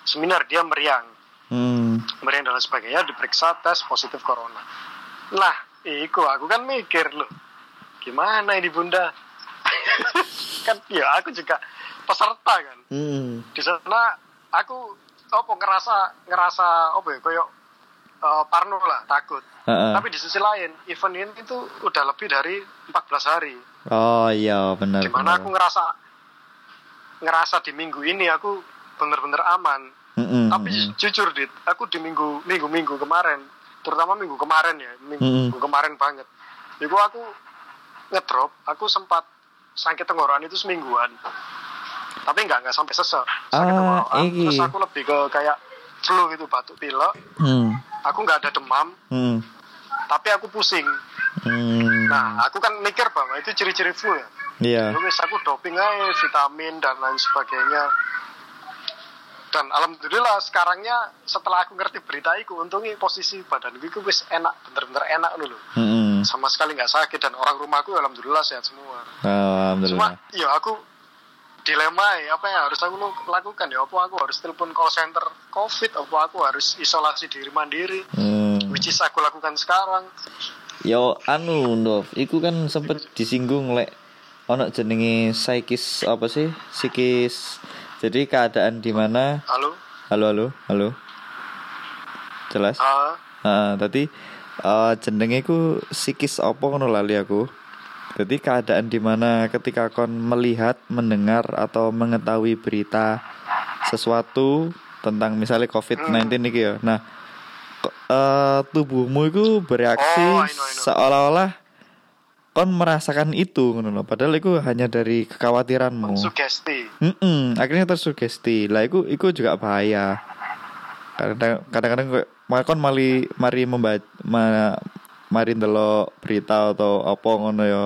seminar dia meriang. Hmm. meriang dan lain sebagainya diperiksa tes positif corona. Nah iku aku kan mikir loh gimana ini bunda? *laughs* Kan ya aku juga peserta kan. Hmm. di sana aku apa ngerasa ngerasa apa ya kayak eh, parno lah takut Heeh. tapi di sisi lain event ini itu udah lebih dari 14 hari Oh iya benar. di mana benar. aku ngerasa ngerasa di minggu ini aku bener-bener aman Mm-mm. tapi jujur dit aku di minggu minggu minggu kemarin terutama minggu kemarin ya minggu, Mm-mm. minggu kemarin banget itu aku ngedrop aku sempat sakit tenggorokan itu semingguan tapi nggak nggak sampai sesek sakit Ah, tenggorokan terus aku lebih ke kayak flu gitu batuk pilek Hmm. Aku nggak ada demam Hmm. tapi aku pusing Hmm. nah aku kan mikir bahwa itu ciri-ciri flu ya Iya. Terus aku doping aja vitamin dan lain sebagainya. Dan alhamdulillah sekarangnya setelah aku ngerti berita itu untungnya posisi badan gue wis enak bener-bener enak dulu Mm-mm. sama sekali nggak sakit dan orang rumahku alhamdulillah sehat semua cuma Alhamdulillah. ya aku dilema ya apa yang harus aku lakukan ya apa aku harus telepon call center covid apa aku harus isolasi diri mandiri Hmm. which is aku lakukan sekarang Yo anu Nov, iku kan sempet disinggung lek ono jenenge psikis apa sih? Psikis. Jadi keadaan di mana halo Halo halo halo. Jelas? Ah, Heeh, tadi eh jenenge ku psikis apa ngono lali aku. Jadi keadaan di mana ketika kon melihat, mendengar atau mengetahui berita sesuatu tentang misalnya COVID-19 iki ya. Nah, eh, tubuhmu itu bereaksi Oh, seolah-olah kon merasakan itu ngono. Padahal itu hanya dari kekhawatiranmu. sugesti Mm-mm, akhirnya tersugesti. Lah iku iku juga bahaya. Kadang- Kadang-kadang kon mali mari membaca ma, mari ndelok berita atau apa ngono ya.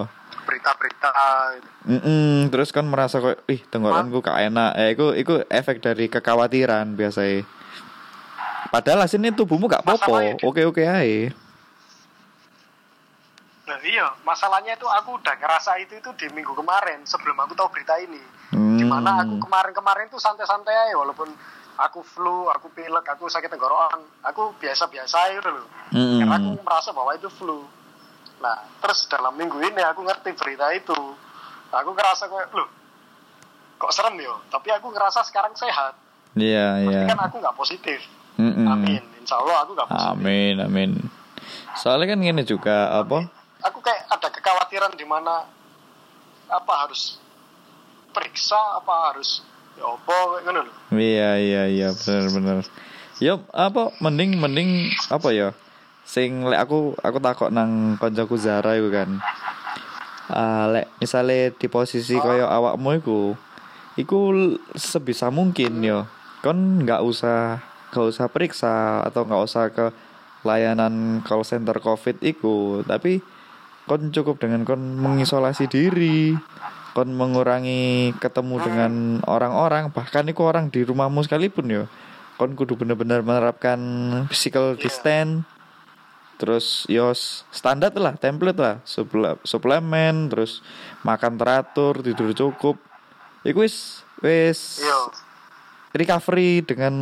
Berita-berita gitu. Mm-mm, terus kan merasa kok ih tenggorokanku gak enak. Eh iku iku efek dari kekhawatiran biasanya. Padahal aslinya tubuhmu gak Masalahnya di- oke-oke aja. Nah iya, masalahnya itu aku udah ngerasa itu itu di minggu kemarin sebelum aku tahu berita ini. Hmm. Di mana aku kemarin-kemarin tuh santai-santai aja walaupun aku flu, aku pilek, aku sakit tenggorokan, aku biasa-biasa aja loh. Mm-mm. Karena aku merasa bahwa itu flu. Nah, terus dalam minggu ini aku ngerti berita itu. Aku ngerasa kayak, loh, kok serem ya? Tapi aku ngerasa sekarang sehat. Iya, Berarti iya. kan aku nggak positif. Mm-mm. Amin. Insya Allah aku nggak positif. Amin, amin. Soalnya kan gini juga apa? aku kayak ada kekhawatiran di mana apa harus periksa apa harus ya apa ngono lho. Iya iya iya benar benar. Yo apa mending mending apa ya? Sing lek aku aku takok nang koncoku Zara iku kan. Ah lek misale di posisi kaya awakmu iku iku sebisa mungkin yo. Kon nggak usah nggak usah periksa atau nggak usah ke layanan call center covid iku tapi kon cukup dengan kon mengisolasi diri kon mengurangi ketemu dengan orang-orang bahkan itu orang di rumahmu sekalipun yo kon kudu bener-bener menerapkan physical Iya. distance terus yo s- standar lah template lah Suple- suplemen terus makan teratur tidur cukup iku wis wis recovery dengan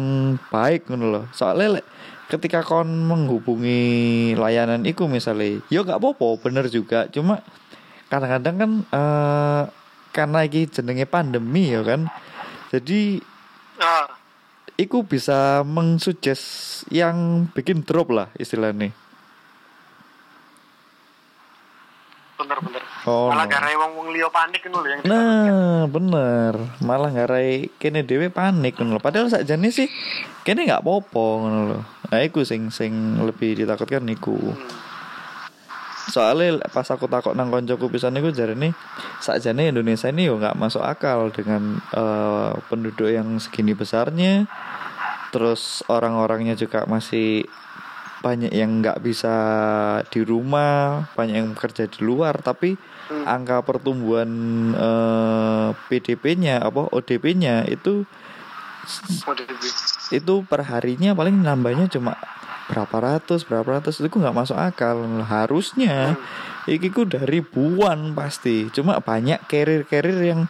baik ngono loh. Soalnya ketika kon menghubungi layanan iku misalnya, yo nggak apa-apa, bener juga. Cuma kadang-kadang kan eh karena iki jenenge pandemi ya kan. Jadi Nah, iku bisa mengsuggest yang bikin drop lah istilahnya. Bener-bener Oh, malah no. gara wong wong liya panik ngono lho yang Nah, bener. Malah ngarai kene dhewe panik ngono lho. Padahal sakjane sih kene nggak popo ngono lho. Nah, iku sing sing lebih ditakutkan niku. Hmm. Soalnya pas aku takut nang koncoku pisan niku jarene sakjane Indonesia ini yo nggak masuk akal dengan eh, penduduk yang segini besarnya. Terus orang-orangnya juga masih banyak yang nggak bisa di rumah, banyak yang kerja di luar, tapi Hmm. angka pertumbuhan eh, PDP-nya apa ODP-nya itu ODP. itu perharinya paling nambahnya cuma berapa ratus berapa ratus itu nggak masuk akal harusnya iki ku udah ribuan pasti. Cuma banyak carrier-carrier yang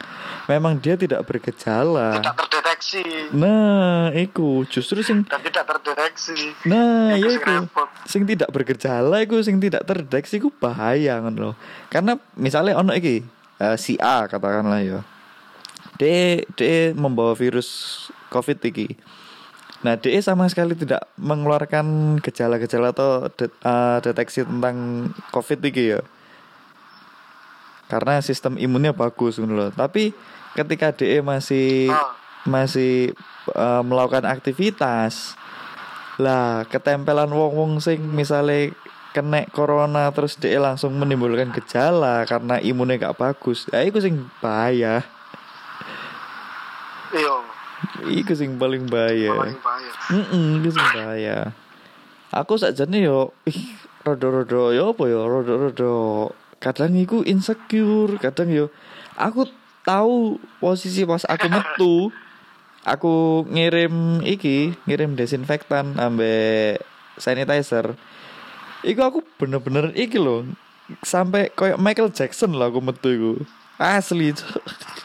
memang dia tidak bergejala. Tidak terdeteksi. Nah iku. Justru sing dan tidak terdeteksi. Nah ya iku. sing tidak bergejala iku sing tidak terdeteksi iku bahaya ngono loh karena misalnya ono iki eh, si A katakanlah ya. Dia dia membawa virus covid iki nah dia sama sekali tidak mengeluarkan gejala-gejala atau det- eh, deteksi tentang covid iki ya. Karena sistem imunnya bagus loh tapi ketika dia masih masih eh, melakukan aktivitas lah ketempelan wong-wong sing misalnya kena corona terus dia langsung menimbulkan gejala karena imunnya gak bagus. Ya itu sing bahaya itu sing paling bahaya. Paling bahaya. Mm itu sing bahaya. Aku sakjane yo ih rodo-rodo yo apa yo rodo-rodo kadang iku insecure kadang yo. Aku tahu posisi pas aku metu *laughs* aku ngirim iki ngirim desinfektan ambek sanitizer. Iku aku bener-bener iki loh sampai kayak Michael Jackson lah aku metu iku. Asli. *laughs*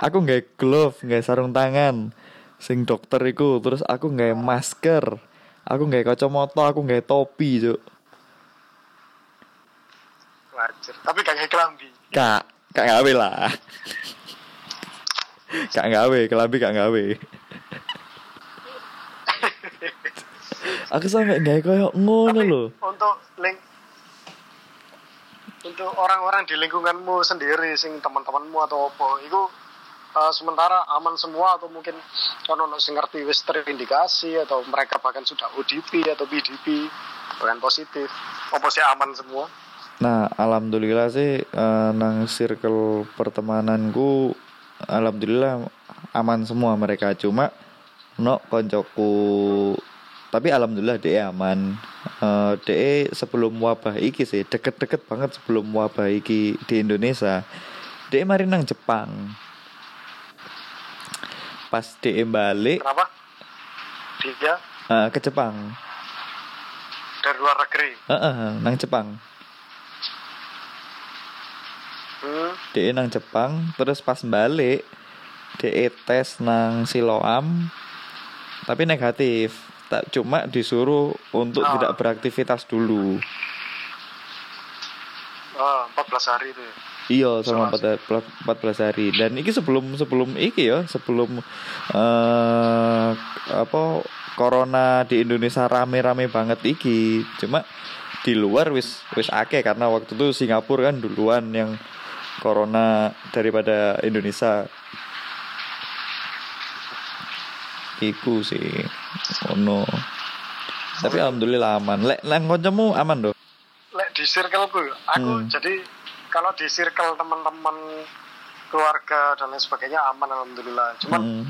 aku nggak glove nggak sarung tangan. Sing dokter iku terus aku nggak masker. Aku nggak kacamata aku nggak topi cuk. Wajar. Tapi gak kayak kelambi. Kak kak gawe lah. Kak gawe kelambi kak gawe aku sampai nggak kayak ngono loh untuk link untuk orang-orang di lingkunganmu sendiri sing teman-temanmu atau apa itu eh, sementara aman semua atau mungkin kan sing ngerti wis terindikasi atau mereka bahkan sudah ODP atau PDP bahkan positif apa sih aman semua Nah, alhamdulillah sih eh, nang circle pertemananku alhamdulillah aman semua mereka cuma no koncoku tapi alhamdulillah dia aman. Eh dia sebelum wabah iki sih deket-deket banget sebelum wabah iki di Indonesia. Dia mari nang Jepang. Pas dia balik kenapa dia eh, ke Jepang. dari luar negeri Heeh, nang Jepang. hmm. DE nang Jepang terus pas balik DE tes nang Siloam tapi negatif tak cuma disuruh untuk Ah. tidak beraktivitas dulu oh, 14 hari itu ya. Iya selama Isolasi. 14 14 hari. Dan iki sebelum sebelum iki ya sebelum eh apa corona di Indonesia rame-rame banget iki. Cuma di luar wis wis akeh karena waktu itu Singapura kan duluan yang corona daripada Indonesia. Iku sih ono tapi alhamdulillah aman. Lek nang kancamu aman doh lek di circleku aku Hmm. jadi kalau di circle teman-teman keluarga dan lain sebagainya aman alhamdulillah cuman Hmm.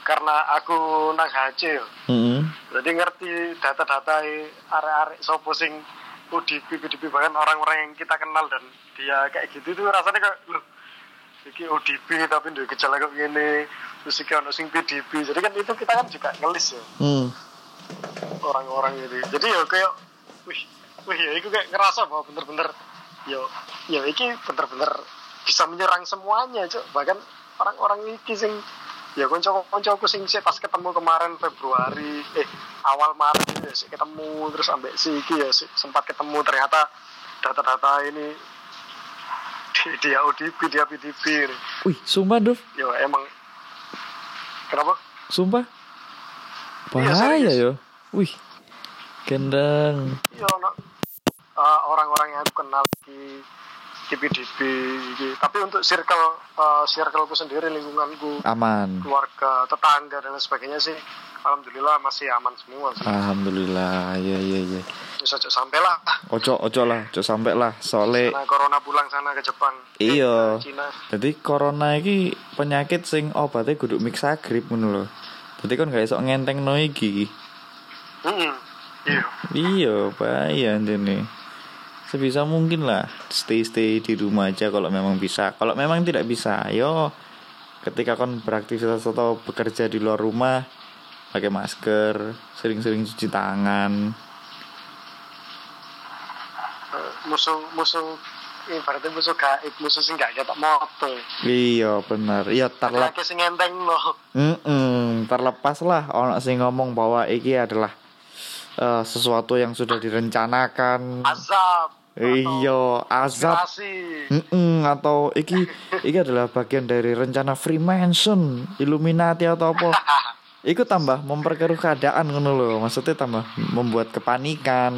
karena aku nang HC Hmm. jadi ngerti data-data arek-arek sopo sing ODP PDP bahkan orang-orang yang kita kenal dan dia kayak gitu itu rasanya kayak loh iki ODP tapi ndek gejala kok gini terus iki ono sing PDP jadi kan itu kita kan juga ngelis ya Hmm. orang-orang ini jadi ya kayak wih wih ya itu kayak ngerasa bahwa bener-bener ya ya iki bener-bener bisa menyerang semuanya cok bahkan orang-orang iki sing ya konco-konco aku sing sih pas ketemu kemarin Februari eh awal Maret itu ya sih ketemu terus ambek si iki ya sih, sempat ketemu ternyata data-data ini di- dia ODP dia PDP ini. Wih, sumpah Dov, ya emang kenapa sumpah. Iya, Bahaya serius. yo. Wih. Gendang. No. Uh, orang-orang yang aku kenal di DP-DP iki. Tapi untuk circle uh, circleku sendiri lingkunganku, Aman. keluarga, tetangga dan lain sebagainya sih alhamdulillah masih aman semua sih. Alhamdulillah. Iya iya iya. Bisa sampai lah. Ojo ojo lah, ojo sampai lah. Soale Karena corona pulang sana ke Jepang. Iya. Jadi corona iki penyakit sing obatnya kudu mixagrip ngono lho. Jadi kan gak iso ngentengno iki. Mm-mm. Iya. Iya, bahaya nih. Sebisa mungkin lah stay stay di rumah aja kalau memang bisa. Kalau memang tidak bisa, yo ketika kon beraktivitas atau bekerja di luar rumah pakai masker, sering-sering cuci tangan. Eh, musuh musuh ibaratnya musuh gaib, musuh sing gak ketok moto. Iya benar. Iya terlep Lagi sing ngenteng loh. Mm-mm, terlepas lah orang sing ngomong bahwa iki adalah eh, sesuatu yang sudah direncanakan. Azab. Iya, azab Konspirasi. Mm-mm, atau iki *laughs* iki adalah bagian dari rencana Freemason, Illuminati atau apa? Iku tambah memperkeruh keadaan ngono lho. Maksudnya tambah membuat kepanikan.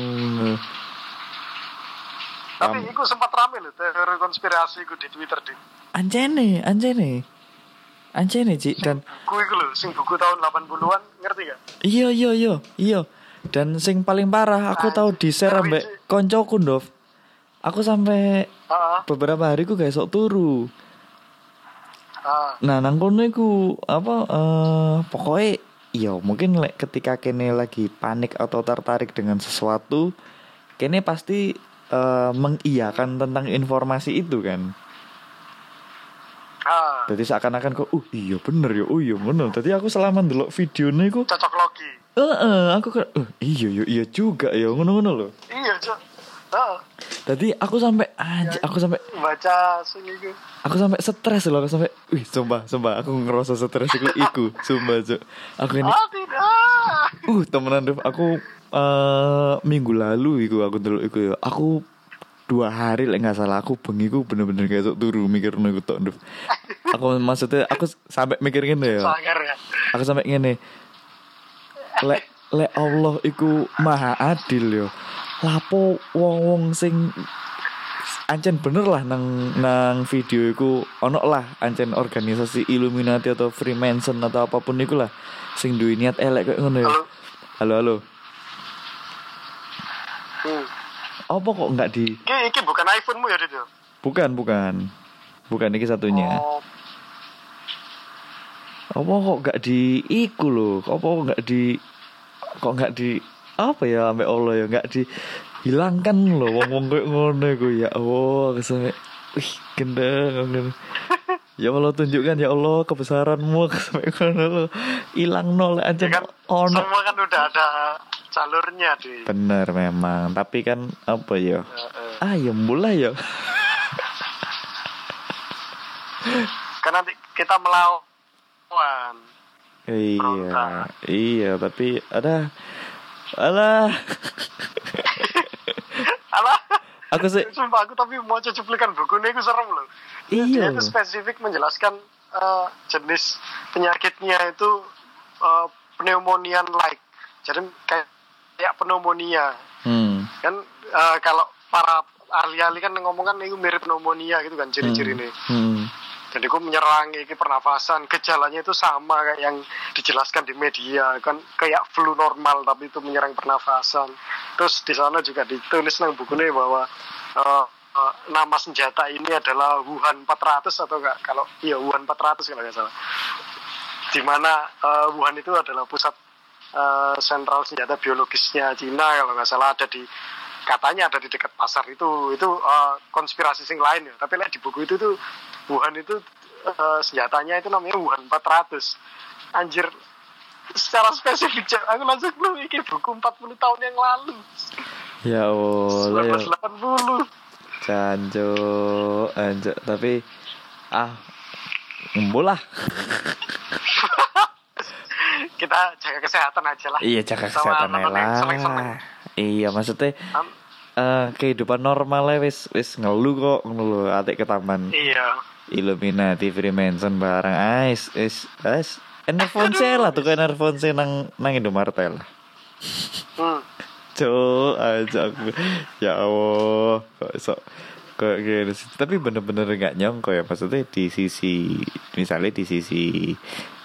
Tapi Am- iku sempat rame loh teori konspirasi iku di Twitter di. Anjene, anjene. Anjene, Ci. Dan Buku iku lho, sing buku tahun 80-an, ngerti gak? iya iya iya, iya. Dan sing paling parah aku tahu di share ambek koncoku, Ndov. Aku sampai Heeh. beberapa hari ku gak esok turu. Ah, Nah, nang kono iku apa eh pokoknya iya mungkin lek ketika kene lagi panik atau tertarik dengan sesuatu, kene pasti eh, mengiyakan tentang informasi itu kan. ah. Jadi seakan-akan kok, uh iya bener ya, oh iya bener. Tadi aku selama ndelok videonya iku, Cocok logi. eh eh, aku kan, uh iya ya iya juga ya ngono-ngono loh. Iya, Cok. Heeh. Tadi aku sampai anjir, aku sampai Baca sing iku. aku sampai stres loh, aku sampai, wih sumpah, sumpah aku ngerasa stres iku iku, sumpah cuk. Aku ini Ah, tidak. Uh, temenan Dev, aku eh minggu lalu iku aku dulu iku ya. Aku dua hari lek nggak salah aku bengi ku bener-bener kayak tok turu mikir iku tok Dev. Aku maksudnya aku sampai mikir ngene ya. Ya. Aku sampai ngene. Lek lek Allah iku maha adil yo. Lapo wong-wong sing ancen bener lah nang nang video iku ono lah ancen organisasi Illuminati atau Freemason atau apa pun iku lah sing duwe niat elek kayak ngono ya. Halo. Halo halo. Hmm. Apa kok nggak di Iki, iki bukan iPhone-mu ya, Dit? ya? Bukan, bukan. Bukan ini satunya. Oh, Apa kok nggak di iku loh? Apa kok nggak di kok nggak di apa ya ambek Allah ya? Nggak dihilangkan loh wong-wong kayak ngono iku. Ya Allah kesane wih gendeng. Ya Allah tunjukkan ya Allah kebesaranmu sampai ngono lo hilang nol aja ya kan ono. semua kan udah ada jalurnya, di. bener memang tapi kan apa ya? Ah ya mulai ya. Kan nanti kita melawan. Iya, iya, tapi ada, alah, Alah. aku sih, Sumpah aku tapi mau cuplikan buku ini aku serem loh. Dia Iya. itu spesifik menjelaskan eh, jenis penyakitnya itu eh, pneumonia like. Jadi kayak kayak pneumonia. hmm, Kan eh, kalau para ahli-ahli kan ngomong kan itu mirip pneumonia gitu kan ciri-ciri ini. hmm, Jadi aku menyerang ini pernafasan, gejalanya itu sama kayak yang dijelaskan di media kan kayak flu normal tapi itu menyerang pernafasan. Terus di sana juga ditulis nang bukunya bahwa eh, eh, nama senjata ini adalah Wuhan 400 atau enggak? Kalau iya Wuhan 400 kalau nggak salah. Di mana eh, Wuhan itu adalah pusat eh, sentral senjata biologisnya Cina kalau nggak salah ada di katanya ada di dekat pasar itu itu eh, konspirasi sing lain ya tapi lihat di buku itu tuh Wuhan itu eh, senjatanya itu namanya Wuhan 400 anjir secara spesifik aku langsung belum ini buku 40 tahun yang lalu. Ya Allah, ya, 1980 canjo, anjo, tapi, ah, lah, *laughs* kita jaga kesehatan aja lah. Iya jaga Sama kesehatan aja nonton yang seneng-seneng. lah, iya maksudnya, Am- eh kehidupan normalnya wis wis ngeluh kok ngeluh atik ketaman iya Illuminati Freemason barang ais is is Enerphone lah tuh kan Enerphone nang nang Indomaret lah hmm. Cuk, aja aku. Ya Allah, kok iso Kayak gitu sih. Tapi bener-bener gak nyongko ya Maksudnya di sisi Misalnya di sisi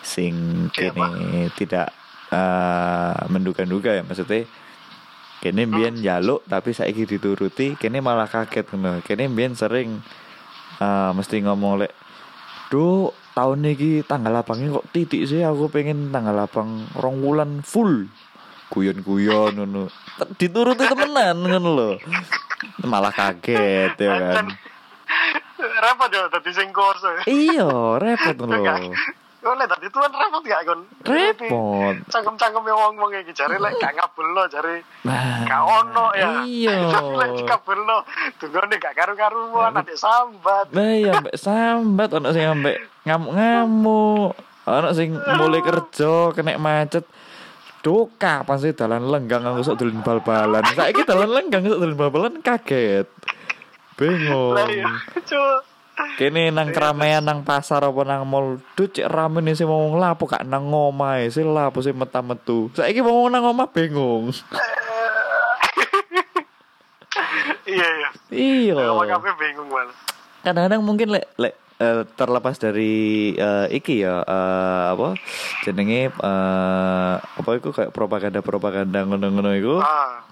Sing Kayak kene tidak eh, Menduga-duga ya Maksudnya Kene mbien jaluk Tapi saiki dituruti Kene malah kaget. Kene mbien sering eh, Mesti ngomong lek Duh tahun ini tanggal lapangnya kok titik sih? Aku pengen tanggal lapang rong wulan full. Guyon-guyon ngono. Dituruti temenan ngono lho. Malah kaget ya kan. Repot ya tadi sing kurso iya repot lho Kau lihat tadi tuan repot gak kon? repot Cangkem-cangkem yang ngomong iki jari lek gak ngabulno jari nah gak ono ya. iya *laughs* lek dikabulno tunggu gak karu-karuan nanti sambat. nah iya ambek sambat ono sing ambek ngamuk-ngamuk ono sing mulai kerja kena macet Duh, kapan sih dalan lenggang aku sok dolen bal-balan. Saiki dalan lenggang sok dolen bal-balan kaget. Bingung. Lah iya. Kene nang keramaian nang pasar apa nang mall Duh cek rame nih sih mau lapo gak nang ngomah sih lapo sih meta metu Saiki mau nang ngomah bingung. *laughs* Iya iya. Iya. Ngomong kabeh bingung malah. Kadang-kadang mungkin lek lek eh, terlepas dari eh, iki ya eh, apa jenenge eh, apa itu kayak propaganda propaganda ngono-ngono itu Ah,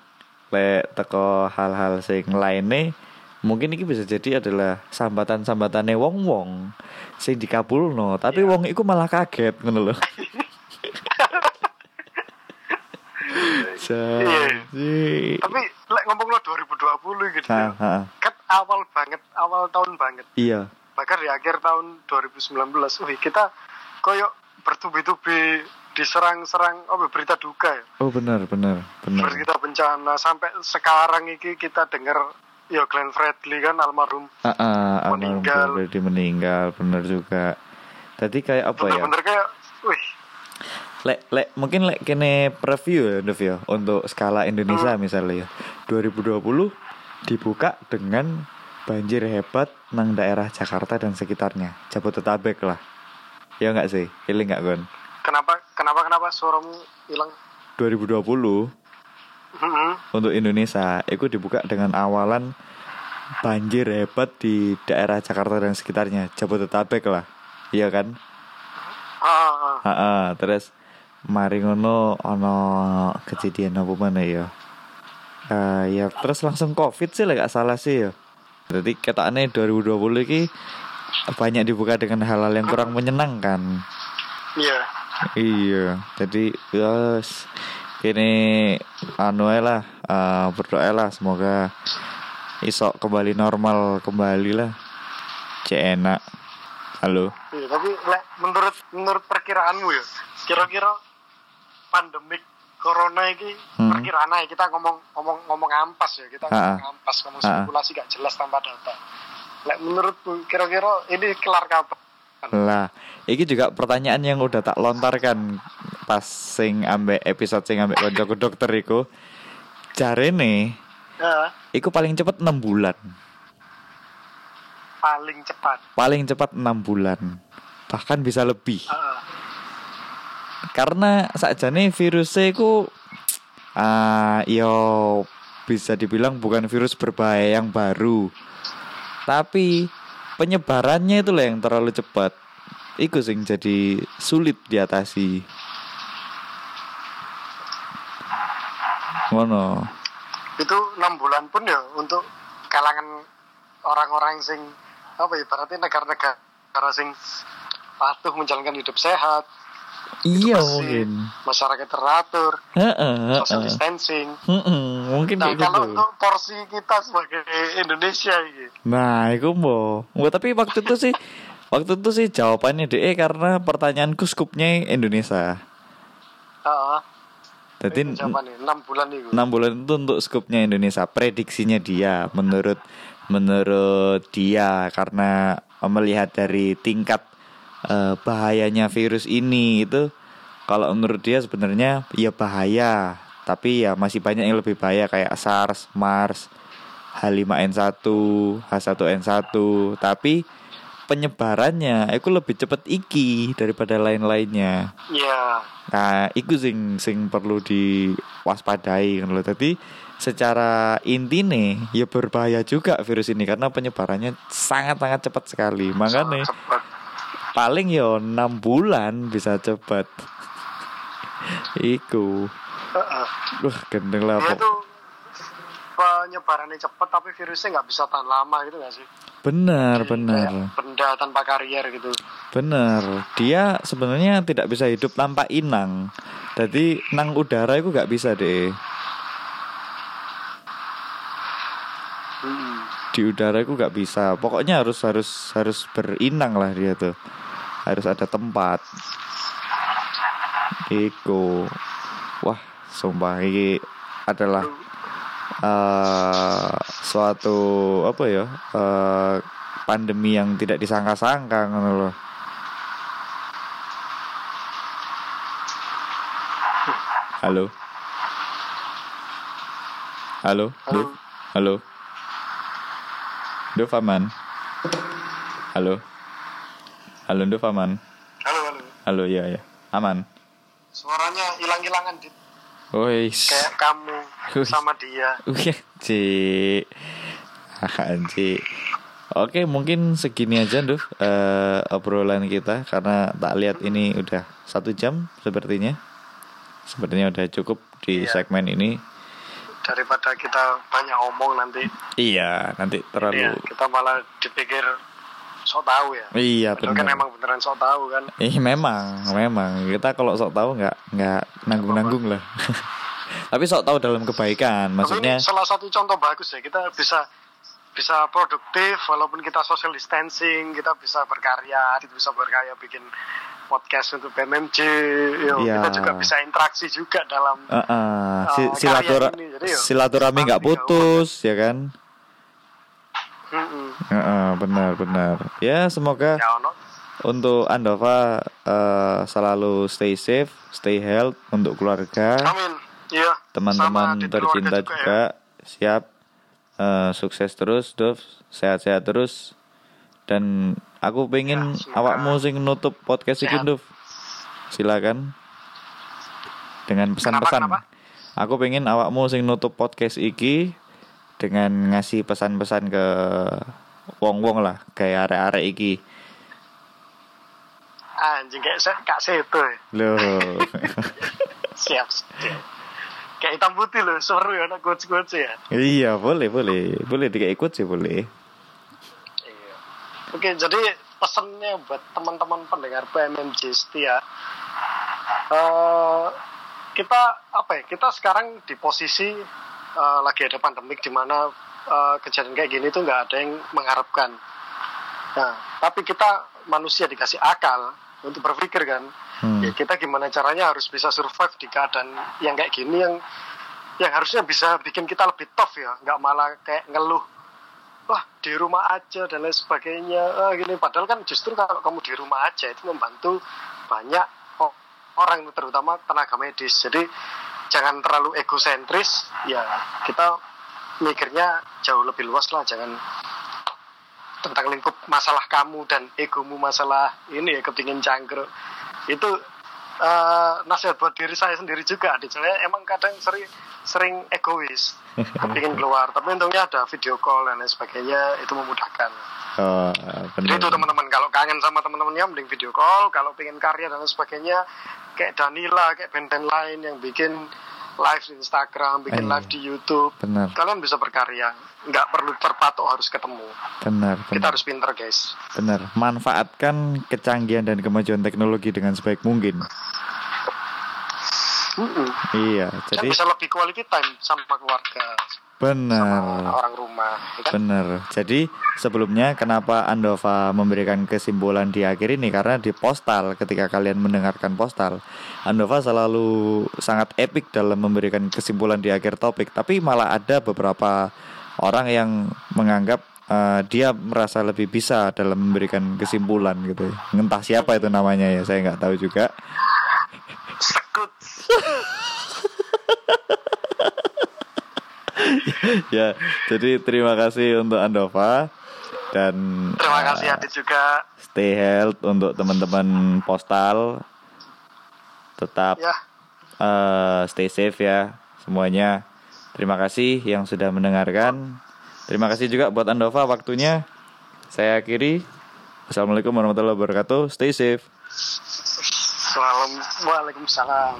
lek teko hal-hal sing lainnya mungkin iki bisa jadi adalah sambatan-sambatane wong-wong sing dikabulno tapi wong iku malah kaget ngono lho. *laughs* Jadi, tapi lek ngomong lo 2020 gitu. ha, ya. ha, Kan awal banget, awal tahun banget. iya, Bahkan di akhir tahun 2019, wih kita koyok bertubi-tubi diserang-serang apa berita duka ya. oh benar benar benar, Berita bencana sampai sekarang ini kita dengar ya Glenn Fredly kan almarhum ah, ah, almarhum Meninggal. Freddy meninggal, benar juga. Tadi kayak apa ya? bener-bener kayak wih Lek, lek, mungkin lek kene preview ya, Dev ya, untuk skala Indonesia misalnya ya. 2020 dibuka dengan banjir hebat nang daerah Jakarta dan sekitarnya. Jabodetabek lah. Ya enggak sih? Pilih enggak, Gon? kenapa kenapa kenapa suaramu hilang 2020 Untuk Indonesia itu dibuka dengan awalan banjir hebat di daerah Jakarta dan sekitarnya. Jabodetabek lah. Iya kan? ah, ah. Heeh, terus mari ngono ono kejadian apa mana ya? Eh ya terus langsung Covid sih lah gak salah sih ya. Jadi ketane 2020 iki banyak dibuka dengan hal-hal yang kurang menyenangkan. iya Iya, jadi yes kini anu lah eh, berdoa lah semoga iso kembali normal kembali lah. Cek enak. Halo. Iya, tapi lek, menurut menurut perkiraanmu ya, kira-kira pandemik corona ini Hmm. perkiraan aja kita ngomong ngomong ngomong ampas ya, kita ngomong ampas, ngomong spekulasi gak jelas tanpa data. Lek menurutmu kira-kira ini kelar kapan? Lah, iki juga pertanyaan yang udah tak lontarkan pas sing ambek episode sing ambek koncoku dokter iku. Jarene Ya, iku paling cepet 6 bulan. paling cepat. Paling cepat 6 bulan. Bahkan bisa lebih. Ah, Karena sakjane virusnya iku ah yo bisa dibilang bukan virus berbahaya yang baru. Tapi penyebarannya itu yang terlalu cepat. Iku sing jadi sulit diatasi. Ngono. itu enam bulan pun ya untuk kalangan orang-orang sing apa ya berarti negara-negara sing patuh menjalankan hidup sehat, Iya mungkin. masyarakat teratur, Heeh, social heeh. distancing. Heeh, mungkin Nah kalau gitu. untuk porsi kita sebagai Indonesia ini, Nah, itu mau. Nggak, tapi waktu itu sih *laughs* waktu itu sih jawabannya DE karena pertanyaanku skupnya Indonesia. ah, Jadi enam bulan itu. 6 bulan itu untuk skupnya Indonesia, prediksinya dia menurut menurut dia. Karena melihat dari tingkat eh, bahayanya virus ini itu kalau menurut dia sebenarnya ya bahaya, tapi ya masih banyak yang lebih bahaya kayak SARS, MERS, H5N1, H1N1, tapi penyebarannya itu lebih cepat iki daripada lain-lainnya. Iya, Nah, iku sing sing perlu diwaspadai kan lho. Dadi secara inti nih ya berbahaya juga virus ini karena penyebarannya sangat-sangat cepat sekali. Makanya Cepet. paling yo 6 bulan bisa cepat. Iku. Heeh. Wah, gendeng lah. Itu penyebarannya cepat tapi virusnya nggak bisa tahan lama gitu nggak sih? Benar, Jadi benar. Benda tanpa karier gitu. Bener, dia sebenarnya tidak bisa hidup tanpa inang. Jadi nang udara itu gak bisa deh. Hmm. Di udara itu gak bisa. Pokoknya harus harus harus berinang lah dia tuh. Harus ada tempat. Iku. Wah, sumpah ini adalah eh suatu apa ya? eh pandemi yang tidak disangka-sangka ngono loh. Halo. Halo. Halo. Duf? Halo. Duf aman. Halo. Halo Duf aman. Halo, halo. Halo ya ya. Aman. Suaranya hilang-hilangan Dit. Woi. kayak kamu Wih. sama dia. Wih, Ci. Ci. Oke, mungkin segini aja, Duh, eh, obrolan kita karena tak lihat ini udah satu jam sepertinya. Sepertinya udah cukup di Iya. segmen ini. Daripada kita banyak omong nanti, Iya, nanti terlalu. kita malah dipikir sok tahu ya. Iya, kan benar. emang beneran sok tahu kan. Eh, memang, memang kita kalau sok tahu nggak nggak nanggung-nanggung lah. *laughs* Tapi sok tahu dalam kebaikan, Tapi maksudnya. ini salah satu contoh bagus ya. Kita bisa bisa produktif walaupun kita social distancing, kita bisa berkarya, kita bisa berkarya bikin podcast untuk BMMJ. Yo, Iya. Kita juga bisa interaksi juga dalam ini, jadi yo, silaturahmi nggak putus, ya kan? Mm-mm. Heeh, benar benar. Ya semoga ya ono untuk Andova eh, selalu stay safe, stay health untuk keluarga, Amin. Iya. teman-teman tercinta keluarga juga, ya. siap Eh, sukses terus, Dov, sehat-sehat terus. Dan aku pengen Ya, awakmu sing nutup podcast iki, sehat. Dov. Silakan. Dengan pesan-pesan. kenapa? Aku pengen awakmu sing nutup podcast iki dengan ngasih pesan-pesan ke wong-wong lah, kayak arek-arek iki. Anjing kayak saya kak seto ya. Loh. *laughs* Siap. siap. Kayak hitam putih loh, seru ya anak coach-coach ya. iya, boleh, boleh. Boleh ikut sih, boleh. Iya. Oke, jadi pesannya buat teman-teman pendengar PMMJ setia. eh kita apa ya? Kita sekarang di posisi eh, lagi ada pandemik di mana eh, kejadian kayak gini tuh nggak ada yang mengharapkan. Nah, tapi kita manusia dikasih akal untuk berpikir kan. Hmm. Ya kita gimana caranya harus bisa survive di keadaan yang kayak gini yang yang harusnya bisa bikin kita lebih tough ya, nggak malah kayak ngeluh wah di rumah aja dan lain sebagainya ah, gini padahal kan justru kalau kamu di rumah aja itu membantu banyak orang terutama tenaga medis jadi jangan terlalu egosentris ya kita mikirnya jauh lebih luas lah jangan tentang lingkup masalah kamu dan egomu masalah ini ya kepingin cangkruk. Itu eh, nasihat buat diri saya sendiri juga adik. Saya emang kadang sering sering egois kepingin keluar tapi untungnya ada video call dan lain sebagainya itu memudahkan. Oh, jadi itu teman-teman kalau kangen sama teman-temannya mending video call. Kalau pengen karya dan lain sebagainya kayak Danila kayak band-band lain yang bikin live di Instagram bikin Iya. live di YouTube. Benar, kalian bisa berkarya. Nggak perlu terpatok harus ketemu. Benar, kita benar. harus pinter guys. Benar, manfaatkan kecanggihan dan kemajuan teknologi dengan sebaik mungkin. Mm-mm. Iya, jadi bisa lebih quality time sama keluarga sama benar. orang rumah ya kan? Benar. Jadi sebelumnya kenapa Andova memberikan kesimpulan di akhir ini karena di postal ketika kalian mendengarkan postal Andova selalu sangat epic dalam memberikan kesimpulan di akhir topik tapi malah ada beberapa orang yang menganggap eh, dia merasa lebih bisa dalam memberikan kesimpulan gitu. Entah siapa itu namanya ya, saya nggak tahu juga. Ya, jadi terima kasih untuk Andova dan terima eh, kasih Adit juga stay health untuk teman-teman postal tetap ya eh, stay safe ya semuanya Terima kasih yang sudah mendengarkan. Terima kasih juga buat Andova waktunya. Saya akhiri. Assalamualaikum warahmatullahi wabarakatuh. Stay safe. Waalaikumsalam.